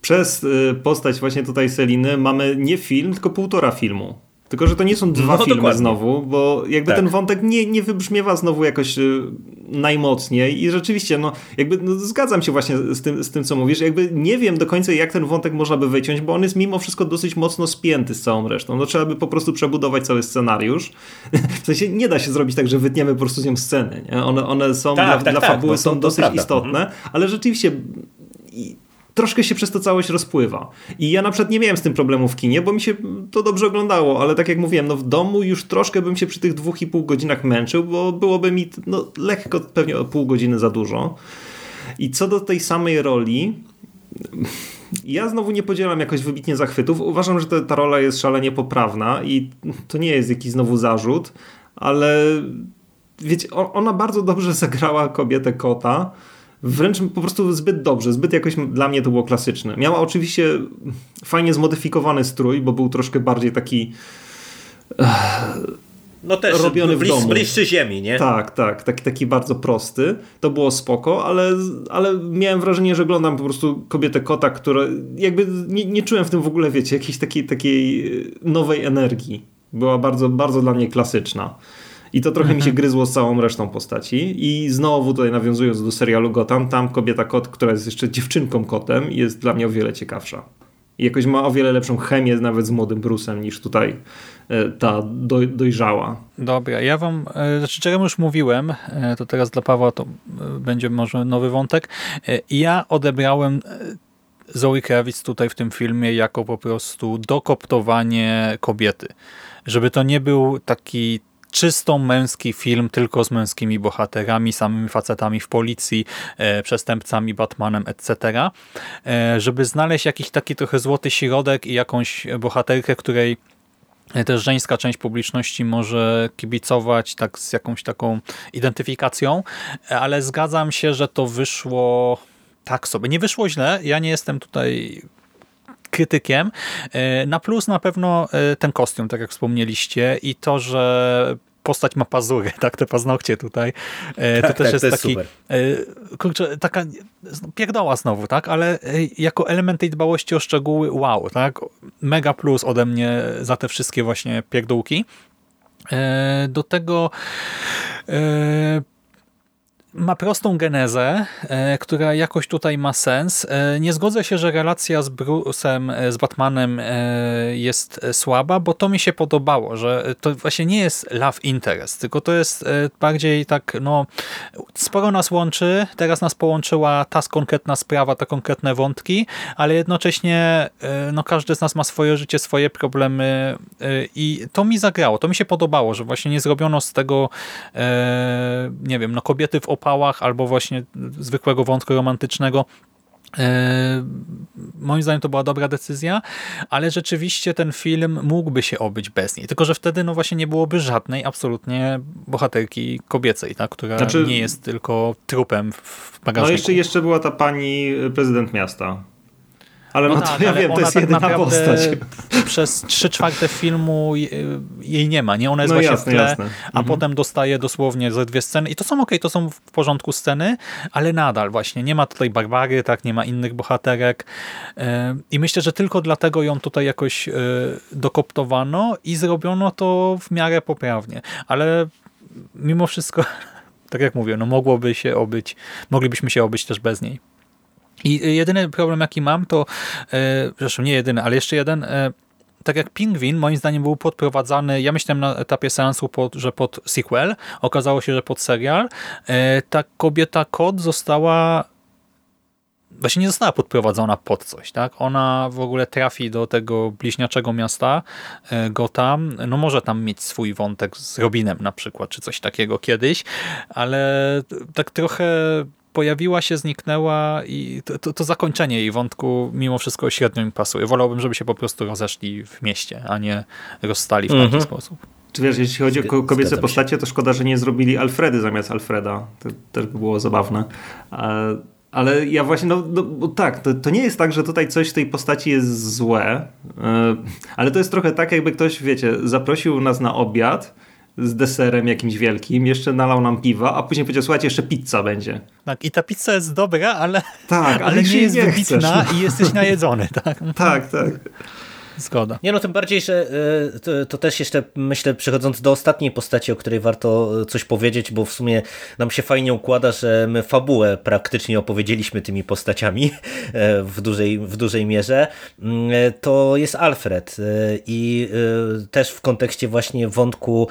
przez y, postać właśnie tutaj Seliny mamy nie film, tylko półtora filmu. Tylko, że to nie są dwa no, filmy dokładnie. znowu, bo jakby tak. ten wątek nie, nie wybrzmiewa znowu jakoś y, najmocniej i rzeczywiście, no jakby no, zgadzam się właśnie z tym, z tym, co mówisz. Jakby nie wiem do końca, jak ten wątek można by wyciąć, bo on jest mimo wszystko dosyć mocno spięty z całą resztą. No trzeba by po prostu przebudować cały scenariusz. W sensie nie da się zrobić tak, że wytniemy po prostu z nią sceny. Nie? One, one są tak, dla, tak, dla tak, fabuły no, są dosyć istotne, mhm. ale rzeczywiście troszkę się przez to całość rozpływa. I ja na przykład nie miałem z tym problemu w kinie, bo mi się to dobrze oglądało, ale tak jak mówiłem, no w domu już troszkę bym się przy tych dwóch i pół godzinach męczył, bo byłoby mi no, lekko pewnie o pół godziny za dużo. I co do tej samej roli, ja znowu nie podzielam jakoś wybitnie zachwytów. Uważam, że ta, rola jest szalenie poprawna i to nie jest jakiś znowu zarzut, ale wiecie, ona bardzo dobrze zagrała kobietę kota wręcz po prostu zbyt dobrze, zbyt jakoś dla mnie to było klasyczne. Miała oczywiście fajnie zmodyfikowany strój, bo był troszkę bardziej taki no też robiony w domu. bliższy ziemi, nie? Tak, tak, taki, taki bardzo prosty. To było spoko, ale, ale miałem wrażenie, że oglądam po prostu kobietę kota, która jakby nie, nie czułem w tym w ogóle, wiecie, jakiejś takiej, takiej nowej energii. Była bardzo, bardzo dla mnie klasyczna. I to trochę mhm. mi się mhm. gryzło z całą resztą postaci. I znowu tutaj nawiązując do serialu Gotham, tam kobieta kot, która jest jeszcze dziewczynką kotem, jest dla mnie o wiele ciekawsza. I jakoś ma o wiele lepszą chemię nawet z młodym Bruce'em niż tutaj e, ta do, dojrzała. Dobra, ja wam, e, znaczy czego już mówiłem, e, to teraz dla Pawła to będzie może nowy wątek. Ja odebrałem Zoe Kravitz tutaj w tym filmie jako po prostu dokoptowanie kobiety. Żeby to nie był taki czysto męski film, tylko z męskimi bohaterami, samymi facetami w policji, e, przestępcami, Batmanem, etc. E, żeby znaleźć jakiś taki trochę złoty środek i jakąś bohaterkę, której też żeńska część publiczności może kibicować tak z jakąś taką identyfikacją, ale zgadzam się, że to wyszło tak sobie. Nie wyszło źle, ja nie jestem tutaj krytykiem. E, na plus na pewno e, ten kostium, tak jak wspomnieliście i to, że postać ma pazury, tak, te paznokcie tutaj. Tak, to też tak, jest, to jest taki, super. kurczę, taka pierdoła znowu, tak, ale jako element tej dbałości o szczegóły, wow, tak, mega plus ode mnie za te wszystkie właśnie pierdółki. Do tego ma prostą genezę, e, która jakoś tutaj ma sens. E, nie zgodzę się, że relacja z Bruce'em, e, z Batmanem jest słaba, bo to mi się podobało, że to właśnie nie jest love interest, tylko to jest bardziej tak, no, sporo nas łączy, teraz nas połączyła ta konkretna sprawa, te konkretne wątki, ale jednocześnie no, każdy z nas ma swoje życie, swoje problemy i to mi zagrało, to mi się podobało, że właśnie nie zrobiono z tego, nie wiem, no kobiety w opałach albo właśnie zwykłego wątku romantycznego. E, moim zdaniem to była dobra decyzja, ale rzeczywiście ten film mógłby się obyć bez niej. Tylko, że wtedy no właśnie nie byłoby żadnej absolutnie bohaterki kobiecej, tak, która Znaczy- nie jest tylko trupem w No bagażniku. jeszcze, jeszcze była ta pani prezydent miasta. Ale no, No to tak, ja ale wiem, to jest tak postać. Przez trzy czwarte filmu je- jej nie ma, nie? Ona jest No właśnie jasne, w tle, jasne. a Mhm. potem dostaje dosłownie ze dwie sceny i to są okej, to są w porządku sceny, ale nadal właśnie nie ma tutaj Barbary, tak, nie ma innych bohaterek Yy, i myślę, że tylko dlatego ją tutaj jakoś yy, dokoptowano i zrobiono to w miarę poprawnie, ale mimo wszystko, tak jak mówię, no mogłoby się obyć, moglibyśmy się obyć też bez niej. I jedyny problem, jaki mam, to, e, zresztą nie jedyny, ale jeszcze jeden, e, tak jak Pingwin, moim zdaniem był podprowadzany, ja myślałem na etapie seansu, pod, że pod sequel, okazało się, że pod serial, e, ta kobieta kot została właśnie nie została podprowadzona pod coś, tak? Ona w ogóle trafi do tego bliźniaczego miasta Gotham, no może tam mieć swój wątek z Robinem na przykład, czy coś takiego kiedyś, ale tak trochę pojawiła się, zniknęła i to, to, to zakończenie jej wątku mimo wszystko średnio mi pasuje. Wolałbym, żeby się po prostu rozeszli w mieście, a nie rozstali w taki Mhm. sposób. Czy wiesz, jeśli chodzi o kobiece postacie, to szkoda, że nie zrobili Alfredy zamiast Alfreda. To też by było zabawne. Ale ja właśnie, no, no bo tak, to, to nie jest tak, że tutaj coś w tej postaci jest złe, e, ale to jest trochę tak, jakby ktoś, wiecie, zaprosił nas na obiad z deserem jakimś wielkim, jeszcze nalał nam piwa, a później powiedział, słuchajcie, jeszcze pizza będzie. Tak, I ta pizza jest dobra, ale, Tak, ale, ale nie jest nie wybitna chcesz. i jesteś najedzony. Tak, Tak, tak. Zgoda. Nie no, tym bardziej, że e, to, to też jeszcze myślę, przechodząc do ostatniej postaci, o której warto e, coś powiedzieć, bo w sumie nam się fajnie układa, że my fabułę praktycznie opowiedzieliśmy tymi postaciami e, w dużej, w dużej mierze, Mm, to jest Alfred i też w kontekście właśnie wątku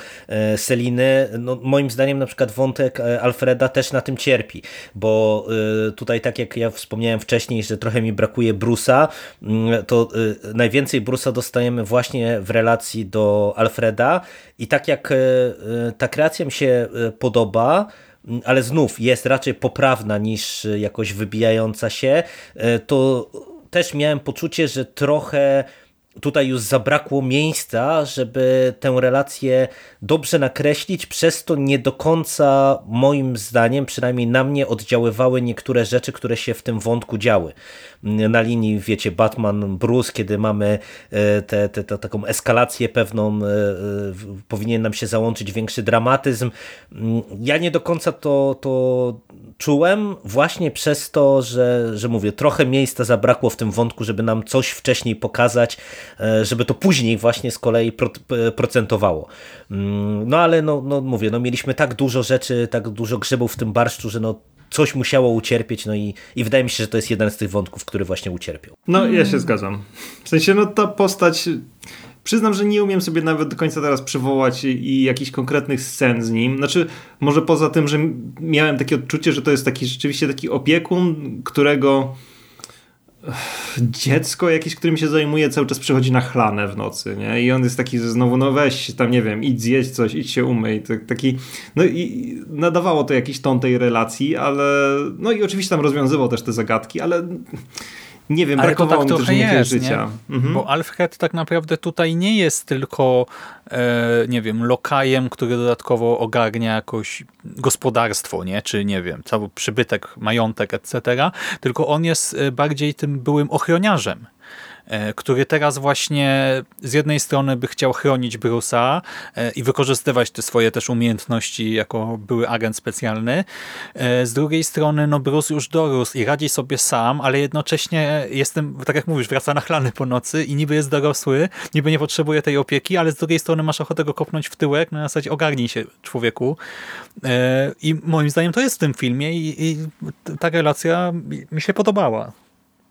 Seliny, no moim zdaniem na przykład wątek Alfreda też na tym cierpi, bo tutaj tak jak ja wspomniałem wcześniej, że trochę mi brakuje Bruce'a, mm, to najwięcej Bruce'a dostajemy właśnie w relacji do Alfreda. I tak jak e, e, ta kreacja mi się e, podoba, ale znów jest raczej poprawna niż jakoś wybijająca się, to też miałem poczucie, że trochę tutaj już zabrakło miejsca, żeby tę relację dobrze nakreślić, przez to nie do końca moim zdaniem, przynajmniej na mnie oddziaływały niektóre rzeczy, które się w tym wątku działy. Na linii, wiecie, Batman, Bruce, kiedy mamy e, tę te, te, taką eskalację pewną, e, e, powinien nam się załączyć większy dramatyzm. Mm, Ja nie do końca to, to czułem właśnie przez to, że, że mówię, trochę miejsca zabrakło w tym wątku, żeby nam coś wcześniej pokazać, e, żeby to później właśnie z kolei procentowało. Mm, No ale no, no mówię, no mieliśmy tak dużo rzeczy, tak dużo grzebów w tym barszczu, że no coś musiało ucierpieć, no i, i wydaje mi się, że to jest jeden z tych wątków, który właśnie ucierpiał. No, ja się zgadzam. W sensie, no ta postać. Przyznam, że nie umiem sobie nawet do końca teraz przywołać i, jakichś konkretnych scen z nim. Znaczy, może poza tym, że miałem takie odczucie, że to jest taki rzeczywiście taki opiekun, którego ech, dziecko jakieś, którym się zajmuje, cały czas przychodzi na chlanę w nocy, nie? I on jest taki, znowu, no weź tam, nie wiem, idź zjeść coś, idź się umyj. Tak- Taki, no i nadawało to jakiś ton tej relacji, ale, no i oczywiście tam rozwiązywał też te zagadki, ale nie wiem, Ale to brakowało tak mi też trochę jest, życia. Mhm. Bo Alfred tak naprawdę tutaj nie jest tylko, e, nie wiem, lokajem, który dodatkowo ogarnia jakoś gospodarstwo, nie? czy nie wiem, cały przybytek, majątek, etc., tylko on jest e, bardziej tym byłym ochroniarzem. E, który teraz właśnie z jednej strony by chciał chronić Bruce'a e, i wykorzystywać te swoje też umiejętności jako były agent specjalny. Z drugiej strony no Bruce już dorósł i radzi sobie sam, ale jednocześnie jestem, tak jak mówisz, wraca na chlany po nocy i niby jest dorosły, niby nie potrzebuje tej opieki, ale z drugiej strony masz ochotę go kopnąć w tyłek, na zasadzie ogarnij się człowieku. I moim zdaniem to jest w tym filmie i, i ta relacja mi się podobała.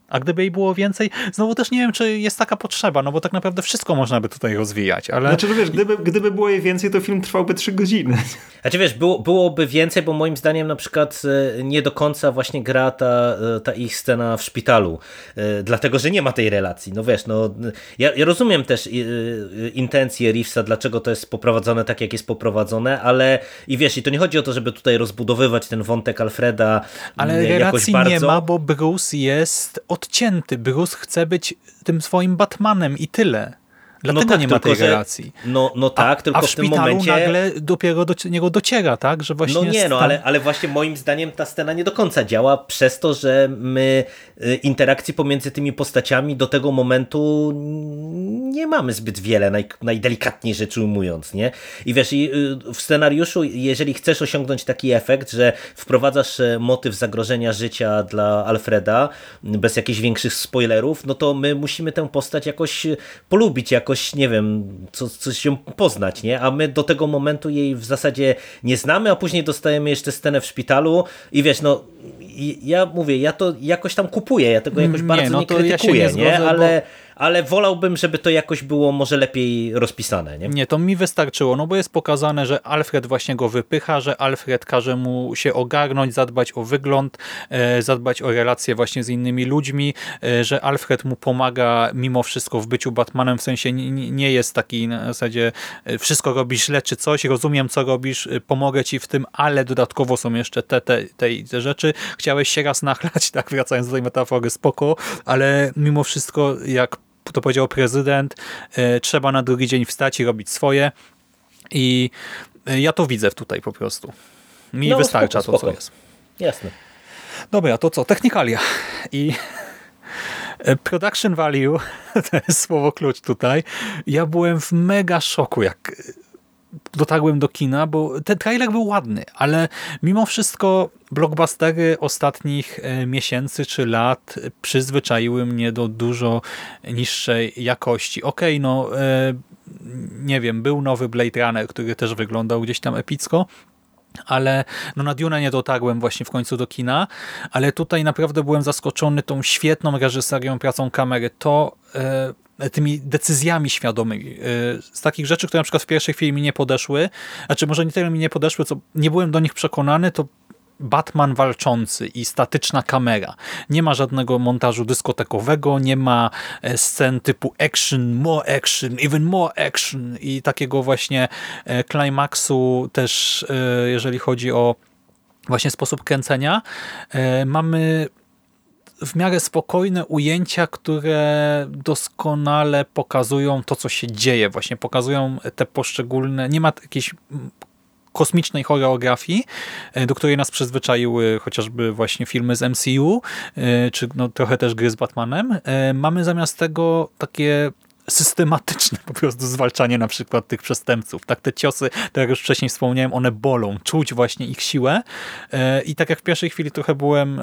A gdyby jej było więcej, znowu też nie wiem, czy jest taka potrzeba, no bo tak naprawdę wszystko można by tutaj rozwijać, ale... Znaczy, wiesz, gdyby, gdyby było jej więcej, to film trwałby trzy godziny. Znaczy, wiesz, było, byłoby więcej, bo moim zdaniem na przykład e, nie do końca właśnie gra ta, e, ta ich scena w szpitalu, e, dlatego, że nie ma tej relacji. No wiesz, no ja, ja rozumiem też intencje Reevesa, dlaczego to jest poprowadzone tak, jak jest poprowadzone, ale i wiesz, i to nie chodzi o to, żeby tutaj rozbudowywać ten wątek Alfreda Ale relacji bardzo... nie ma, bo Bruce jest odcięty. Bruce chce być tym swoim Batmanem i tyle. Dlatego no tak, nie ma tej relacji. No, no tak, a, tylko a w, w tym momencie... nagle dopiero do niego dociera, tak? Że właśnie no nie, no tam... ale, ale właśnie moim zdaniem ta scena nie do końca działa przez to, że my y, interakcji pomiędzy tymi postaciami do tego momentu nie mamy zbyt wiele, naj, najdelikatniej rzecz ujmując, nie? I wiesz, y, w scenariuszu, jeżeli chcesz osiągnąć taki efekt, że wprowadzasz e, motyw zagrożenia życia dla Alfreda bez jakichś większych spoilerów, no to my musimy tę postać jakoś polubić, jakoś jakoś, nie wiem, co, coś się poznać, nie? A my do tego momentu jej w zasadzie nie znamy, a później dostajemy jeszcze scenę w szpitalu i wiesz, no ja mówię, ja to jakoś tam kupuję, ja tego jakoś bardzo nie, no nie krytykuję, ja nie, nie? ale... Bo ale wolałbym, żeby to jakoś było może lepiej rozpisane. Nie, nie to mi wystarczyło, no bo jest pokazane, że Alfred właśnie go wypycha, że Alfred każe mu się ogarnąć, zadbać o wygląd, e, zadbać o relacje właśnie z innymi ludźmi, e, że Alfred mu pomaga mimo wszystko w byciu Batmanem, w sensie nie jest taki na zasadzie e, wszystko robisz źle czy coś, rozumiem co robisz, pomogę ci w tym, ale dodatkowo są jeszcze te, te, te, te rzeczy. Chciałeś się raz nachlać, tak wracając do tej metafory, spoko, ale mimo wszystko jak to powiedział prezydent, e, trzeba na drugi dzień wstać i robić swoje i e, ja to widzę tutaj po prostu. Mi no, wystarcza spoko, to, co jest. Jasne. Dobra, to co? Technikalia. I e, production value, to jest słowo klucz tutaj. Ja byłem w mega szoku, jak dotarłem do kina, bo ten trailer był ładny, ale mimo wszystko blockbustery ostatnich e, miesięcy czy lat przyzwyczaiły mnie do dużo niższej jakości. Okej, okay, no e, nie wiem, był nowy Blade Runner, który też wyglądał gdzieś tam epicko, ale no na Dune nie dotarłem właśnie w końcu do kina, ale tutaj naprawdę byłem zaskoczony tą świetną reżyserią, pracą kamery. To e, tymi decyzjami świadomymi. Y, z takich rzeczy, które na przykład w pierwszej chwili mi nie podeszły, znaczy może nie tyle mi nie podeszły, co nie byłem do nich przekonany, to Batman walczący i statyczna kamera. Nie ma żadnego montażu dyskotekowego, nie ma e, scen typu action, more action, even more action i takiego właśnie e, klimaksu też, e, jeżeli chodzi o właśnie sposób kręcenia. Mamy w miarę spokojne ujęcia, które doskonale pokazują to, co się dzieje. Właśnie pokazują te poszczególne... Nie ma jakiejś kosmicznej choreografii, e, do której nas przyzwyczaiły chociażby właśnie filmy z MCU, e, czy no, trochę też gry z Batmanem. E, mamy zamiast tego takie systematyczne po prostu zwalczanie na przykład tych przestępców. Tak te ciosy, tak jak już wcześniej wspomniałem, one bolą. Czuć właśnie ich siłę i tak jak w pierwszej chwili trochę byłem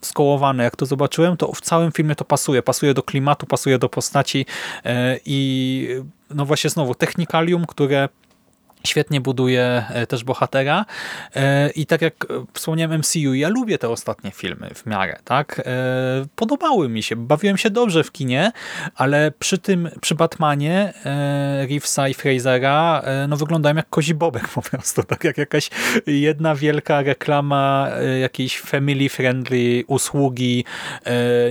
skołowany, jak to zobaczyłem, to w całym filmie to pasuje. Pasuje do klimatu, pasuje do postaci i no właśnie znowu technikalium, które Świetnie buduje e, też bohatera. E, i tak jak wspomniałem MCU, ja lubię te ostatnie filmy w miarę, tak? E, podobały mi się, bawiłem się dobrze w kinie, ale przy tym, przy Batmanie Reevesa i Frasera no wyglądają jak kozi bobek po prostu, tak? Jak jakaś jedna wielka reklama jakiejś family friendly usługi,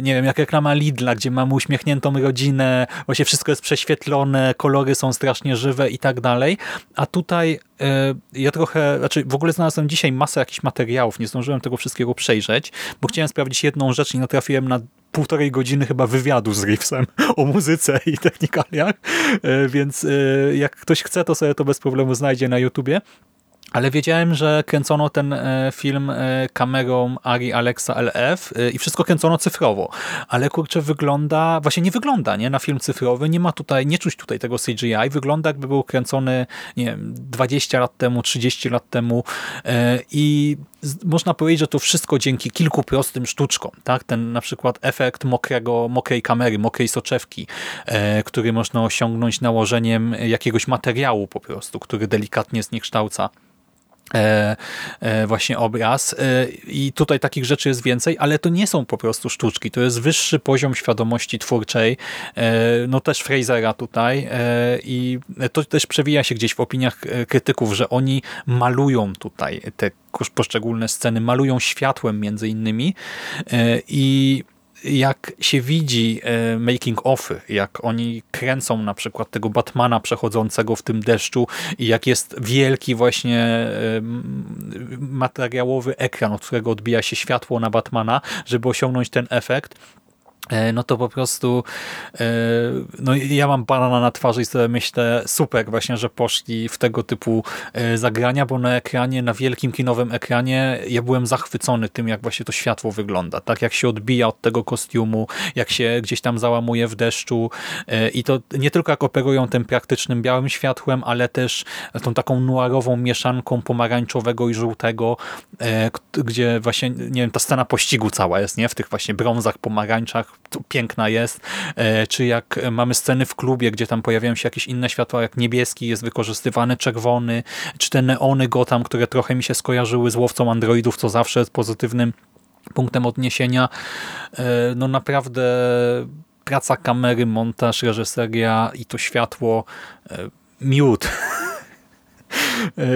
nie wiem, jak reklama Lidla, gdzie mamy uśmiechniętą rodzinę, właśnie wszystko jest prześwietlone, kolory są strasznie żywe i tak dalej, a tu tutaj e, ja trochę, znaczy w ogóle znalazłem dzisiaj masę jakichś materiałów, nie zdążyłem tego wszystkiego przejrzeć, bo chciałem sprawdzić jedną rzecz i natrafiłem na półtorej godziny chyba wywiadu z Reevesem o muzyce i technikaliach, e, więc e, jak ktoś chce, to sobie to bez problemu znajdzie na YouTubie. Ale wiedziałem, że kręcono ten e, film e, kamerą Ari Alexa LF e, i wszystko kręcono cyfrowo, ale kurczę wygląda, właśnie nie wygląda nie na film cyfrowy, nie ma tutaj, nie czuć tutaj tego CGI, wygląda jakby był kręcony nie wiem, 20 lat temu, 30 lat temu. I można powiedzieć, że to wszystko dzięki kilku prostym sztuczkom, tak? Ten na przykład efekt mokrego, mokrej kamery, mokrej soczewki, który można osiągnąć nałożeniem jakiegoś materiału po prostu, który delikatnie zniekształca E, e, właśnie obraz. E, i tutaj takich rzeczy jest więcej, ale to nie są po prostu sztuczki, to jest wyższy poziom świadomości twórczej, no też Frasera tutaj. I to też przewija się gdzieś w opiniach krytyków, że oni malują tutaj te poszczególne sceny, malują światłem między innymi. I jak się widzi e, making offy, jak oni kręcą na przykład tego Batmana przechodzącego w tym deszczu i jak jest wielki właśnie e, materiałowy ekran, od którego odbija się światło na Batmana, żeby osiągnąć ten efekt, no to po prostu e, no ja mam banana na twarzy i sobie myślę, super właśnie, że poszli w tego typu e, zagrania, bo na ekranie, na wielkim kinowym ekranie ja byłem zachwycony tym, jak właśnie to światło wygląda, tak jak się odbija od tego kostiumu, jak się gdzieś tam załamuje w deszczu i to nie tylko jak operują tym praktycznym białym światłem, ale też tą taką noirową mieszanką pomarańczowego i żółtego, gdzie właśnie, nie wiem, ta scena pościgu cała jest, nie? W tych właśnie brązach, pomarańczach, piękna jest, e, czy jak mamy sceny w klubie, gdzie tam pojawiają się jakieś inne światła, jak niebieski jest wykorzystywany, czerwony, czy te neony Gotham, które trochę mi się skojarzyły z łowcą androidów, co zawsze jest pozytywnym punktem odniesienia. E, no naprawdę praca kamery, montaż, reżyseria i to światło e, miód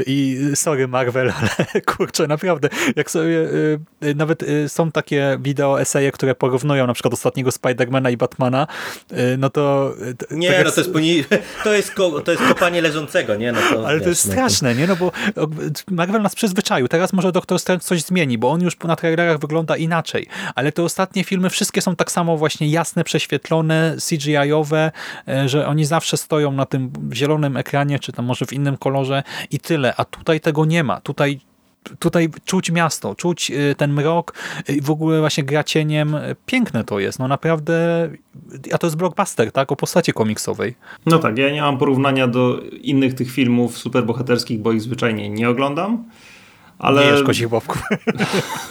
I sorry Marvel, ale kurczę, naprawdę, jak sobie y, y, nawet są takie wideo eseje, które porównują na przykład ostatniego Spidermana i Batmana, no to... Nie, tak no to jest, to, jest ko, to jest kopanie leżącego, nie? No to, ale wiesz, to jest no straszne, nie? No bo Marvel nas przyzwyczaił. Teraz może Doktor Strange coś zmieni, bo on już na trailerach wygląda inaczej, ale te ostatnie filmy wszystkie są tak samo właśnie jasne, prześwietlone, CGI-owe, że oni zawsze stoją na tym zielonym ekranie, czy tam może w innym kolorze i tyle, a tutaj tego nie ma. Tutaj tutaj czuć miasto, czuć y, ten mrok i w ogóle właśnie gra cieniem. Piękne to jest, no naprawdę, a to jest blockbuster, tak, o postaci komiksowej. No tak, ja nie mam porównania do innych tych filmów superbohaterskich, bo ich zwyczajnie nie oglądam. Ale... Nie jesz kozich bobków.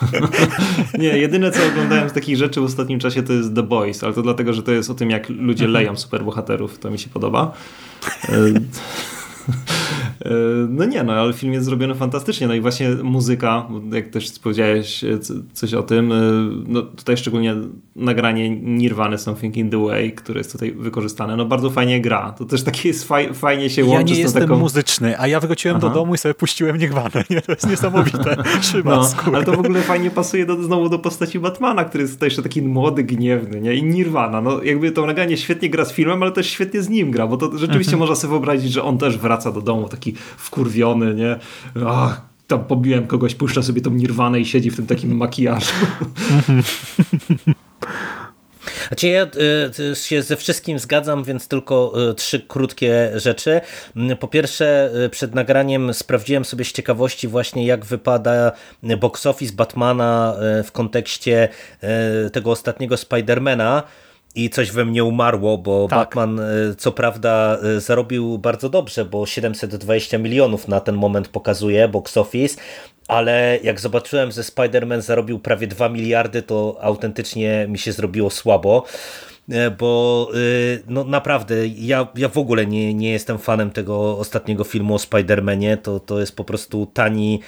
nie, jedyne co oglądałem z takich rzeczy w ostatnim czasie to jest The Boys, ale to dlatego, że to jest o tym, jak ludzie mhm. leją superbohaterów, to mi się podoba. E, no nie, no ale film jest zrobiony fantastycznie. No i właśnie muzyka, jak też powiedziałeś e, coś o tym, e, no tutaj szczególnie nagranie Nirwany Something in the Way, które jest tutaj wykorzystane, no bardzo fajnie gra. To też takie jest faj, fajnie się łączy ja nie z jestem taką... muzyczny, a ja wróciłem Aha. do domu i sobie puściłem Nirwanę. Nie? To jest niesamowite. No, ale to w ogóle fajnie pasuje do, znowu do postaci Batmana, który jest tutaj jeszcze taki młody, gniewny, nie? I Nirwana, no jakby to nagranie świetnie gra z filmem, ale też świetnie z nim gra, bo to rzeczywiście mhm. można sobie wyobrazić, że on też wraca do domu taki wkurwiony, nie? Ach, tam pobiłem kogoś, puszcza sobie tą nirwanę i siedzi w tym takim makijażu. Znaczy ja y, się ze wszystkim zgadzam, więc tylko y, trzy krótkie rzeczy. Mm, po pierwsze, y, przed nagraniem sprawdziłem sobie z ciekawości właśnie jak wypada box office Batmana w kontekście tego ostatniego Spidermana i coś we mnie umarło, bo tak. Batman e, co prawda e, zarobił bardzo dobrze, bo 720 milionów na ten moment pokazuje box office, ale jak zobaczyłem, że Spider-Man zarobił prawie 2 miliardy, to autentycznie mi się zrobiło słabo. E, bo y, no naprawdę ja, ja w ogóle nie, nie jestem fanem tego ostatniego filmu o Spider-Manie, to, to jest po prostu tani,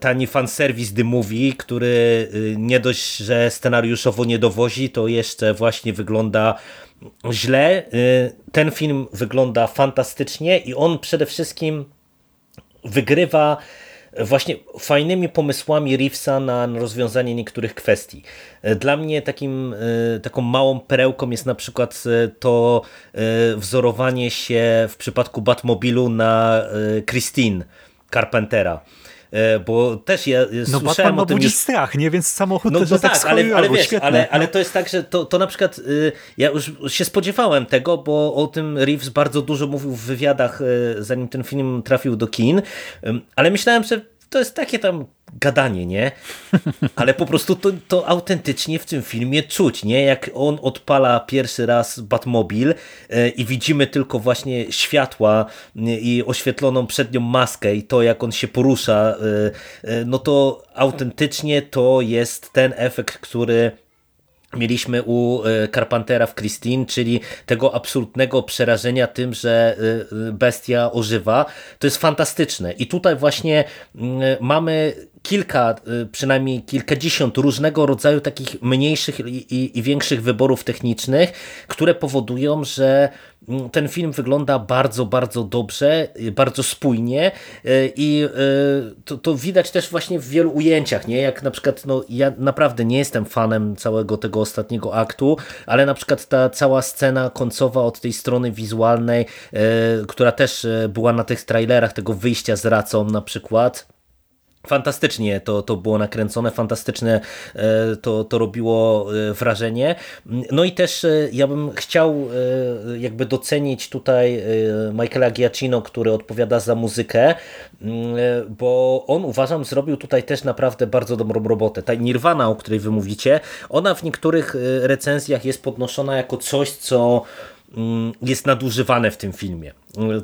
tani fanserwis The Movie, który nie dość, że scenariuszowo nie dowozi, to jeszcze właśnie wygląda źle. Ten film wygląda fantastycznie i on przede wszystkim wygrywa właśnie fajnymi pomysłami Reevesa na rozwiązanie niektórych kwestii. Dla mnie takim, e, taką małą perełką jest na przykład e, to e, wzorowanie się w przypadku Batmobilu na Christine Carpentera e, bo też ja no, słyszałem Batman o tym budzi już... strach, nie? Więc samochód No, też no tak, tak, ale, ale wiesz, świetne. ale, ale to jest tak, że to, to na przykład y, ja już się spodziewałem tego, bo o tym Reeves bardzo dużo mówił w wywiadach, y, zanim ten film trafił do kin, ale myślałem, że to jest takie tam gadanie, nie? Ale po prostu to, to autentycznie w tym filmie czuć, nie? Jak on odpala pierwszy raz Batmobil y, i widzimy tylko właśnie światła i oświetloną przednią maskę i to jak on się porusza, y, y, no to autentycznie to jest ten efekt, który mieliśmy u e, Carpentera w Christine, czyli tego absolutnego przerażenia tym, że e, e, bestia ożywa. To jest fantastyczne. I tutaj właśnie mm, mamy kilka, przynajmniej kilkadziesiąt różnego rodzaju takich mniejszych i, i, i, większych wyborów technicznych, które powodują, że mm, ten film wygląda bardzo, bardzo dobrze, bardzo spójnie i to, to widać też właśnie w wielu ujęciach, nie? Jak na przykład, no ja naprawdę nie jestem fanem całego tego ostatniego aktu, ale na przykład ta cała scena końcowa od tej strony wizualnej, która też była na tych trailerach tego wyjścia z racą na przykład, Fantastycznie to, to było nakręcone, fantastycznie to, to robiło wrażenie. No i też ja bym chciał jakby docenić tutaj Michaela Giacchino, który odpowiada za muzykę, bo on uważam zrobił tutaj też naprawdę bardzo dobrą robotę. Ta Nirvana, o której wy mówicie, ona w niektórych recenzjach jest podnoszona jako coś, co jest nadużywane w tym filmie.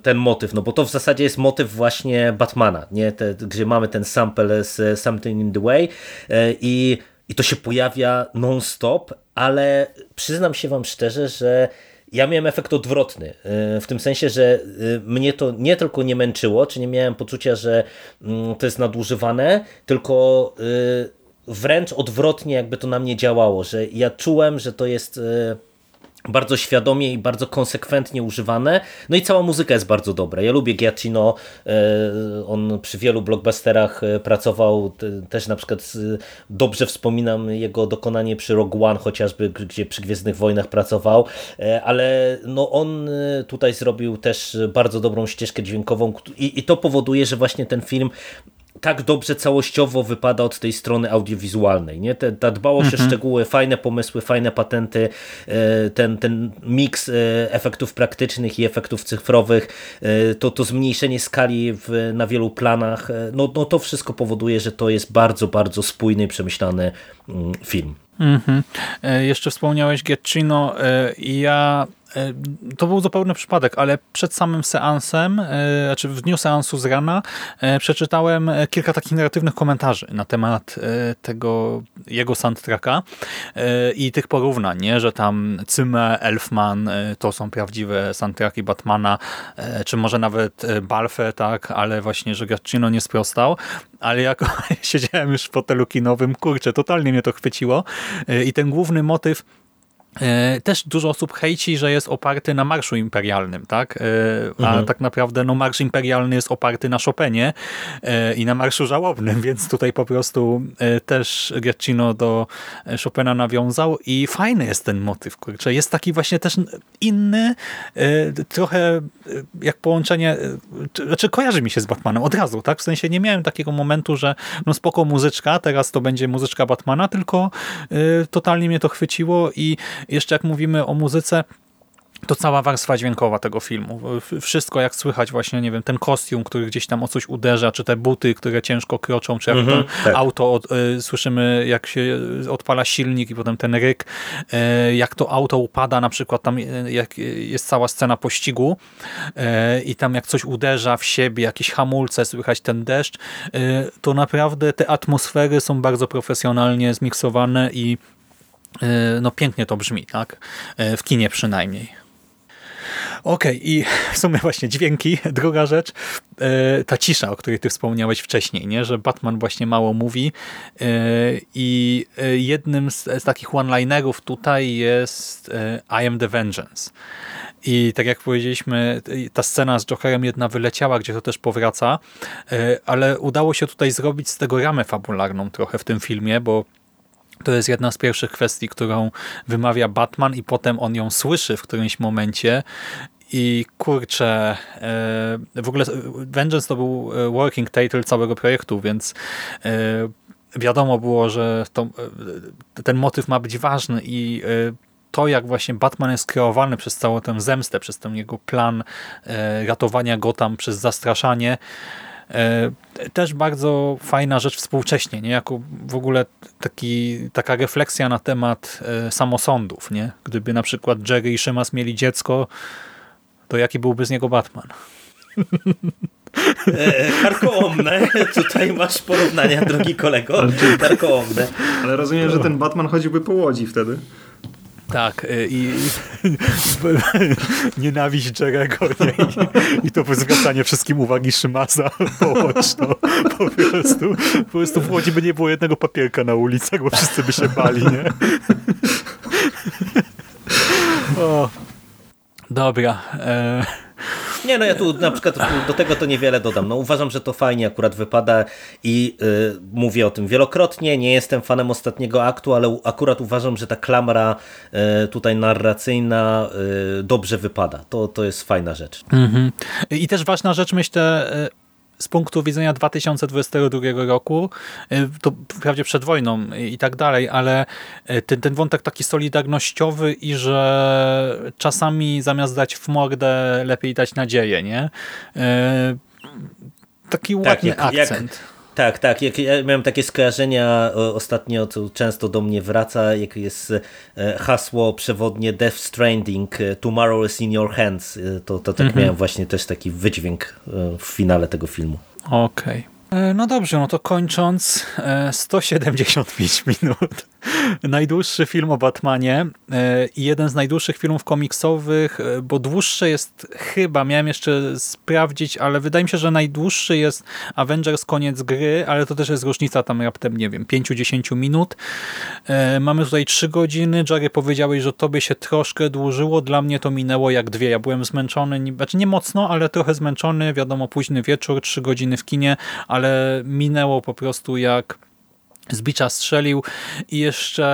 Ten motyw, no bo to w zasadzie jest motyw właśnie Batmana, nie? Te, gdzie mamy ten sample z Something in the Way i, i to się pojawia non-stop, ale przyznam się wam szczerze, że ja miałem efekt odwrotny, w tym sensie, że mnie to nie tylko nie męczyło, czy nie miałem poczucia, że to jest nadużywane, tylko wręcz odwrotnie jakby to na mnie działało, że ja czułem, że to jest bardzo świadomie i bardzo konsekwentnie używane. No i cała muzyka jest bardzo dobra. Ja lubię Giacchino, on przy wielu blockbusterach pracował, też na przykład dobrze wspominam jego dokonanie przy Rogue One chociażby, gdzie przy Gwiezdnych Wojnach pracował, ale no on tutaj zrobił też bardzo dobrą ścieżkę dźwiękową i, i to powoduje, że właśnie ten film tak dobrze całościowo wypada od tej strony audiowizualnej. Nie? Te, ta dbałość mhm. o szczegóły, fajne pomysły, fajne patenty, ten, ten miks efektów praktycznych i efektów cyfrowych, to, to zmniejszenie skali w, na wielu planach, no, no to wszystko powoduje, że to jest bardzo, bardzo spójny i przemyślany film. Mhm. Jeszcze wspomniałeś Giacchino. Ja to był zupełny przypadek, ale przed samym seansem, znaczy w dniu seansu z rana, przeczytałem kilka takich negatywnych komentarzy na temat tego jego soundtracka i tych porównań, nie? że tam Cyme, Elfman to są prawdziwe soundtracki Batmana, czy może nawet Balfe, tak, ale właśnie, że Giacchino nie sprostał, ale jak siedziałem już w fotelu kinowym, kurczę, totalnie mnie to chwyciło. I ten główny motyw też dużo osób hejci, że jest oparty na Marszu Imperialnym, tak? A mhm. tak naprawdę no, Marsz Imperialny jest oparty na Chopinie i na Marszu Żałobnym, więc tutaj po prostu też Giacchino do Chopina nawiązał i fajny jest ten motyw, kurczę. Jest taki właśnie też inny, trochę jak połączenie, znaczy kojarzy mi się z Batmanem od razu, tak? W sensie nie miałem takiego momentu, że no spoko muzyczka, teraz to będzie muzyczka Batmana, tylko totalnie mnie to chwyciło i jeszcze jak mówimy o muzyce, to cała warstwa dźwiękowa tego filmu. Wszystko jak słychać właśnie, nie wiem, ten kostium, który gdzieś tam o coś uderza, czy te buty, które ciężko kroczą, czy jak mm -hmm, to tak. auto od, y, słyszymy, jak się odpala silnik i potem ten ryk, y, jak to auto upada, na przykład tam y, jak jest cała scena pościgu y, i tam jak coś uderza w siebie, jakieś hamulce, słychać ten deszcz, y, to naprawdę te atmosfery są bardzo profesjonalnie zmiksowane i no pięknie to brzmi, tak? E, w kinie przynajmniej. Okej, okay, i w sumie właśnie dźwięki. Druga rzecz, e, ta cisza, o której ty wspomniałeś wcześniej, nie? że Batman właśnie mało mówi i jednym z, z takich one-linerów tutaj jest I am the vengeance. I tak jak powiedzieliśmy, ta scena z Jokerem jedna wyleciała, gdzie to też powraca, ale udało się tutaj zrobić z tego ramę fabularną trochę w tym filmie, bo to jest jedna z pierwszych kwestii, którą wymawia Batman i potem on ją słyszy w którymś momencie. I kurczę, w ogóle Vengeance to był working title całego projektu, więc wiadomo było, że to, ten motyw ma być ważny i to, jak właśnie Batman jest kreowany przez całą tę zemstę, przez ten jego plan ratowania Gotham przez zastraszanie, E, też bardzo fajna rzecz współcześnie, nie? jako w ogóle taki, taka refleksja na temat e, samosądów. Nie? Gdyby na przykład Jerry i Szymas mieli dziecko, to jaki byłby z niego Batman? E, karkołomne. Tutaj masz porównania, drogi kolego. Karkołomne. Ale rozumiem, że ten Batman chodziłby po łodzi wtedy. Tak, y, i, nienawiść Jerego i, i to zwracanie wszystkim uwagi Szymasa połączno po prostu. Po prostu w Łodzi by nie było jednego papierka na ulicach, bo wszyscy by się bali, nie? O, dobra. E nie, no ja tu na przykład do tego to niewiele dodam. No uważam, że to fajnie akurat wypada i y, mówię o tym wielokrotnie. Nie jestem fanem ostatniego aktu, ale akurat uważam, że ta klamra y, tutaj narracyjna y, dobrze wypada. To, to jest fajna rzecz. Mhm. I też ważna rzecz, myślę, z punktu widzenia 2022 roku, y, to wprawdzie przed wojną i tak dalej, ale y, ten, ten wątek taki solidarnościowy i że czasami zamiast dać w mordę, lepiej dać nadzieję, nie? Y, taki tak, ładny jak, akcent. Jak tak, tak. Jak ja miałem takie skojarzenia ostatnio, co często do mnie wraca, jak jest e, hasło przewodnie Death Stranding, e, Tomorrow is in your hands. E, to, to tak mhm. miałem właśnie też taki wydźwięk w finale tego filmu. Okej. Okay. E, no dobrze, no to kończąc, 175 e, minut. Najdłuższy film o Batmanie e, i jeden z najdłuższych filmów komiksowych, bo dłuższy jest chyba, miałem jeszcze sprawdzić, ale wydaje mi się, że najdłuższy jest Avengers Koniec Gry, ale to też jest różnica tam raptem, nie wiem, 5-10 minut. Mamy tutaj 3 godziny. Jerry powiedziałeś, że tobie się troszkę dłużyło, dla mnie to minęło jak dwie. Ja byłem zmęczony, znaczy nie mocno, ale trochę zmęczony, wiadomo, późny wieczór, 3 godziny w kinie, ale minęło po prostu jak z bicza strzelił. I jeszcze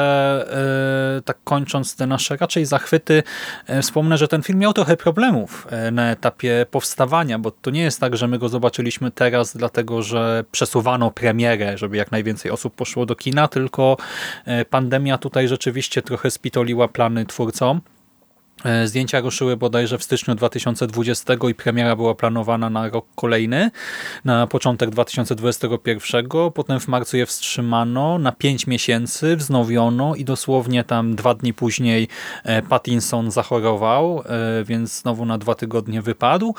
e, tak kończąc te nasze raczej zachwyty e, wspomnę, że ten film miał trochę problemów e, na etapie powstawania, bo to nie jest tak, że my go zobaczyliśmy teraz dlatego, że przesuwano premierę, żeby jak najwięcej osób poszło do kina, tylko pandemia tutaj rzeczywiście trochę spitoliła plany twórcom zdjęcia ruszyły bodajże w styczniu 2020 i premiera była planowana na rok kolejny, na początek 2021. Potem w marcu je wstrzymano na 5 miesięcy, wznowiono i dosłownie tam dwa dni później e, Pattinson zachorował, e, więc znowu na dwa tygodnie wypadł.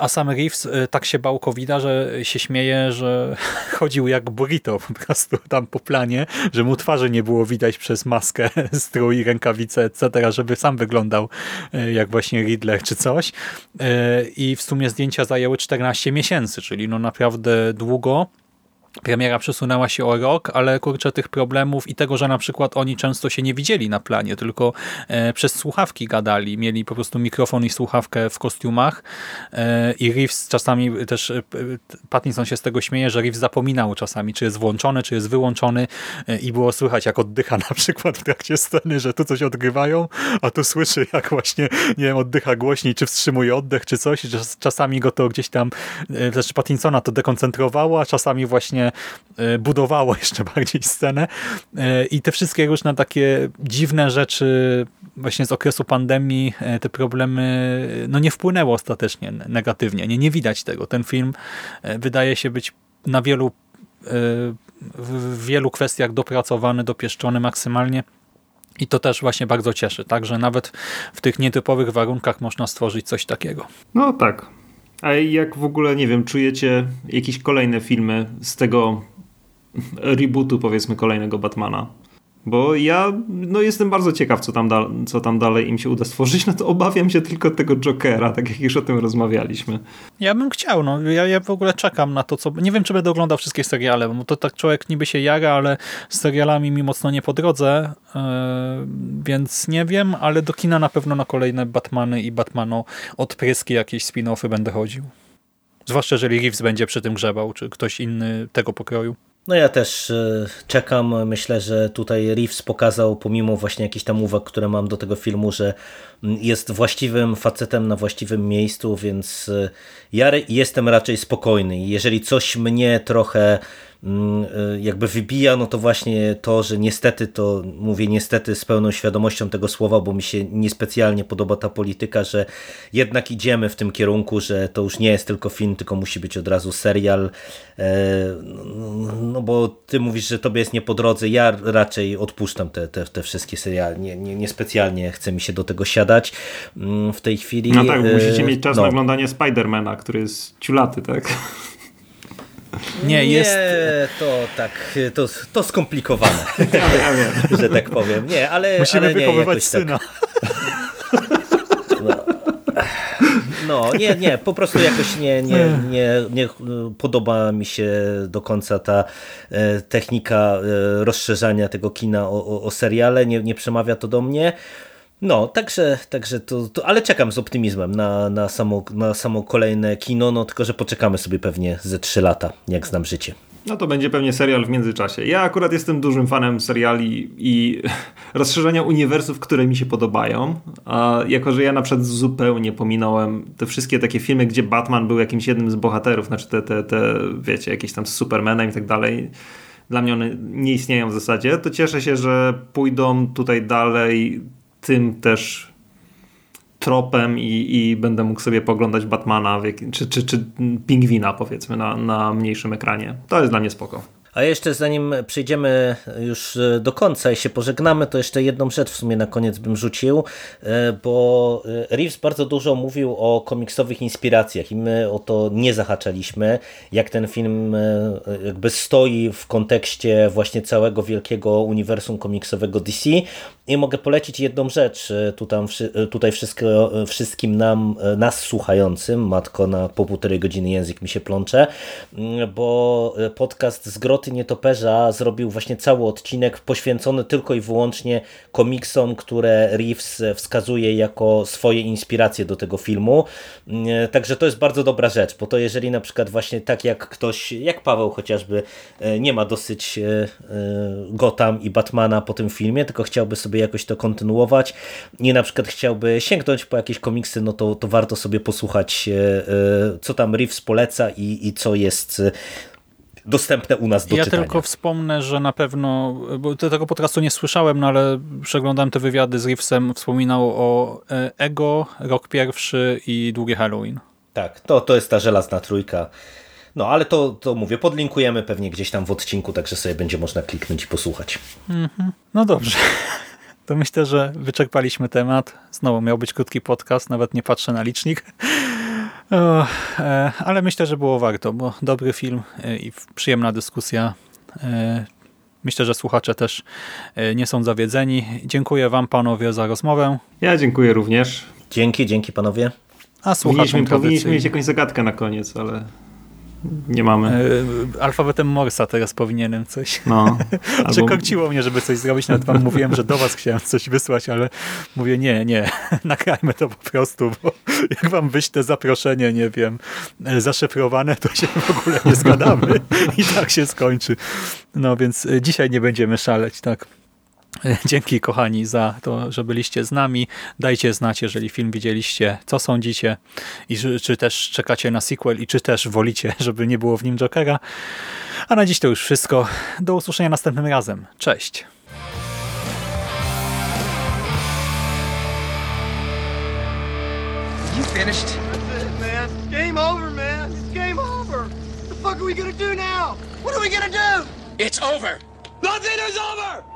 A sam Reeves tak się bał covid że się śmieje, że chodził jak burrito po prostu tam po planie, że mu twarzy nie było widać przez maskę, strój, rękawice, etc., żeby sam wyglądał wyglądał e, jak właśnie Riddler czy coś. E, I w sumie zdjęcia zajęły 14 miesięcy, czyli no naprawdę długo. Premiera przesunęła się o rok, ale kurczę tych problemów i tego, że na przykład oni często się nie widzieli na planie, tylko e, przez słuchawki gadali. Mieli po prostu mikrofon i słuchawkę w kostiumach e, i Reeves czasami też, e, Pattinson się z tego śmieje, że Reeves zapominał czasami, czy jest włączony, czy jest wyłączony e, i było słychać jak oddycha na przykład w trakcie sceny, że tu coś odgrywają, a tu słyszy jak właśnie, nie wiem, oddycha głośniej, czy wstrzymuje oddech, czy coś. Czasami go to gdzieś tam, też Pattinsona to dekoncentrowało, a czasami właśnie E, budowało jeszcze bardziej scenę e, i te wszystkie różne takie dziwne rzeczy właśnie z okresu pandemii, e, te problemy no nie wpłynęło ostatecznie negatywnie. Nie, nie widać tego. Ten film wydaje się być na wielu w wielu kwestiach dopracowany, dopieszczony maksymalnie i to też właśnie bardzo cieszy. Także nawet w tych nietypowych warunkach można stworzyć coś takiego. No tak. A jak w ogóle, nie wiem, czujecie jakieś kolejne filmy z tego rebootu, powiedzmy, kolejnego Batmana? Bo ja no, jestem bardzo ciekaw, co tam, co tam dalej im się uda stworzyć. No to obawiam się tylko tego Jokera, tak jak już o tym rozmawialiśmy. Ja bym chciał, no. Ja, ja w ogóle czekam na to, co... Nie wiem, czy będę oglądał wszystkie seriale, bo to tak człowiek niby się jara, ale z serialami mi mocno nie po drodze, yy, więc nie wiem, ale do kina na pewno na kolejne Batmany i Batmano odpryski, jakieś spin-offy będę chodził. Zwłaszcza, jeżeli Reeves będzie przy tym grzebał, czy ktoś inny tego pokroju. No ja też e, czekam. Myślę, że tutaj Reeves pokazał, pomimo właśnie jakichś tam uwag, które mam do tego filmu, że mm, jest właściwym facetem na właściwym miejscu, więc e, ja jestem raczej spokojny. Jeżeli coś mnie trochę jakby wybija, no to właśnie to, że niestety to mówię niestety z pełną świadomością tego słowa, bo mi się niespecjalnie podoba ta polityka, że jednak idziemy w tym kierunku, że to już nie jest tylko film, tylko musi być od razu serial. E, no, bo ty mówisz, że tobie jest nie po drodze, ja raczej odpuszczam te, te, te wszystkie seriale. Nie, nie, niespecjalnie chce mi się do tego siadać mm, w tej chwili. No tak, bo E, musicie mieć czas no. na oglądanie Spidermana, który jest ciulaty, tak? Nie, jest... to tak, to, to skomplikowane, Ja, ja wiem. że tak powiem. Nie, ale, Musimy ale nie, wychowywać jakoś tak, syna. No, nie, nie, po prostu jakoś nie, nie, nie, nie podoba mi się do końca ta e, technika e, rozszerzania tego kina o, o, o seriale, nie, nie przemawia to do mnie. No, także, także to, to, ale czekam z optymizmem na, na, samo, na samo kolejne kino, no tylko, że poczekamy sobie pewnie ze 3 lata, jak znam życie. No to będzie pewnie serial w międzyczasie. Ja akurat jestem dużym fanem seriali i rozszerzenia uniwersów, które mi się podobają. A jako, że ja na przykład zupełnie pominąłem te wszystkie takie filmy, gdzie Batman był jakimś jednym z bohaterów, znaczy te, te, te wiecie, jakieś tam z Supermanem i tak dalej. Dla mnie one nie istnieją w zasadzie. To cieszę się, że pójdą tutaj dalej tym też tropem i, i będę mógł sobie poglądać Batmana czy, czy, czy Pingwina powiedzmy na, na mniejszym ekranie. To jest dla mnie spoko. A jeszcze zanim przejdziemy już e, do końca i się pożegnamy, to jeszcze jedną rzecz w sumie na koniec bym rzucił, e, bo e, Reeves bardzo dużo mówił o komiksowych inspiracjach i my o to nie zahaczaliśmy, jak ten film jakby stoi w kontekście właśnie całego wielkiego uniwersum komiksowego DC i mogę polecić jedną rzecz tutaj, tutaj wszystko, wszystkim nam, nas słuchającym, matko na po półtorej godziny język mi się plącze, bo podcast z Groty Nietoperza zrobił właśnie cały odcinek poświęcony tylko i wyłącznie komiksom, które Reeves wskazuje jako swoje inspiracje do tego filmu. Także to jest bardzo dobra rzecz, bo to jeżeli na przykład właśnie tak jak ktoś, jak Paweł chociażby, nie ma dosyć Gotham i Batmana po tym filmie, tylko chciałby sobie jakoś to kontynuować i na przykład chciałby sięgnąć po jakieś komiksy, no to, to warto sobie posłuchać, co tam Reeves poleca i, i co jest dostępne u nas do ja czytania. tylko wspomnę, że na pewno, bo tego podcastu nie słyszałem, no ale przeglądałem te wywiady z Reevesem, wspominał o e, Ego, Rok Pierwszy i Długie Halloween. Tak, to, to jest ta żelazna trójka. No, ale to, to mówię, podlinkujemy pewnie gdzieś tam w odcinku, także sobie będzie można kliknąć i posłuchać. Mhm. No dobrze. To myślę, że wyczerpaliśmy temat. Znowu miał być krótki podcast, nawet nie patrzę na licznik. O, e, ale myślę, że było warto, bo dobry film e, i przyjemna dyskusja. E, myślę, że słuchacze też nie są zawiedzeni. Dziękuję Wam, panowie, za rozmowę. Ja dziękuję również. Dzięki, dzięki panowie. A słuchaczom powinniśmy, powinniśmy mieć jakąś zagadkę na koniec, ale nie mamy. Alfabetem Morsa teraz powinienem coś. No, albo... Mnie, żeby coś zrobić. Nawet wam mówiłem, że do was chciałem coś wysłać, ale mówię nie, nie, nagrajmy to po prostu, bo jak wam wyślę zaproszenie, nie wiem, zaszyfrowane, to się w ogóle nie zgadamy i tak się skończy. No więc dzisiaj nie będziemy szaleć, tak. Dzięki kochani za to, że byliście z nami. Dajcie znać, jeżeli film widzieliście, co sądzicie i czy, czy też czekacie na sequel i czy też wolicie, żeby nie było w nim Jokera. A na dziś to już wszystko. Do usłyszenia następnym razem. Cześć. You finished? That's it, man. Game over, man. It's game over. What the fuck are we gonna do now? What are we gonna do? It's over. Nothing is over.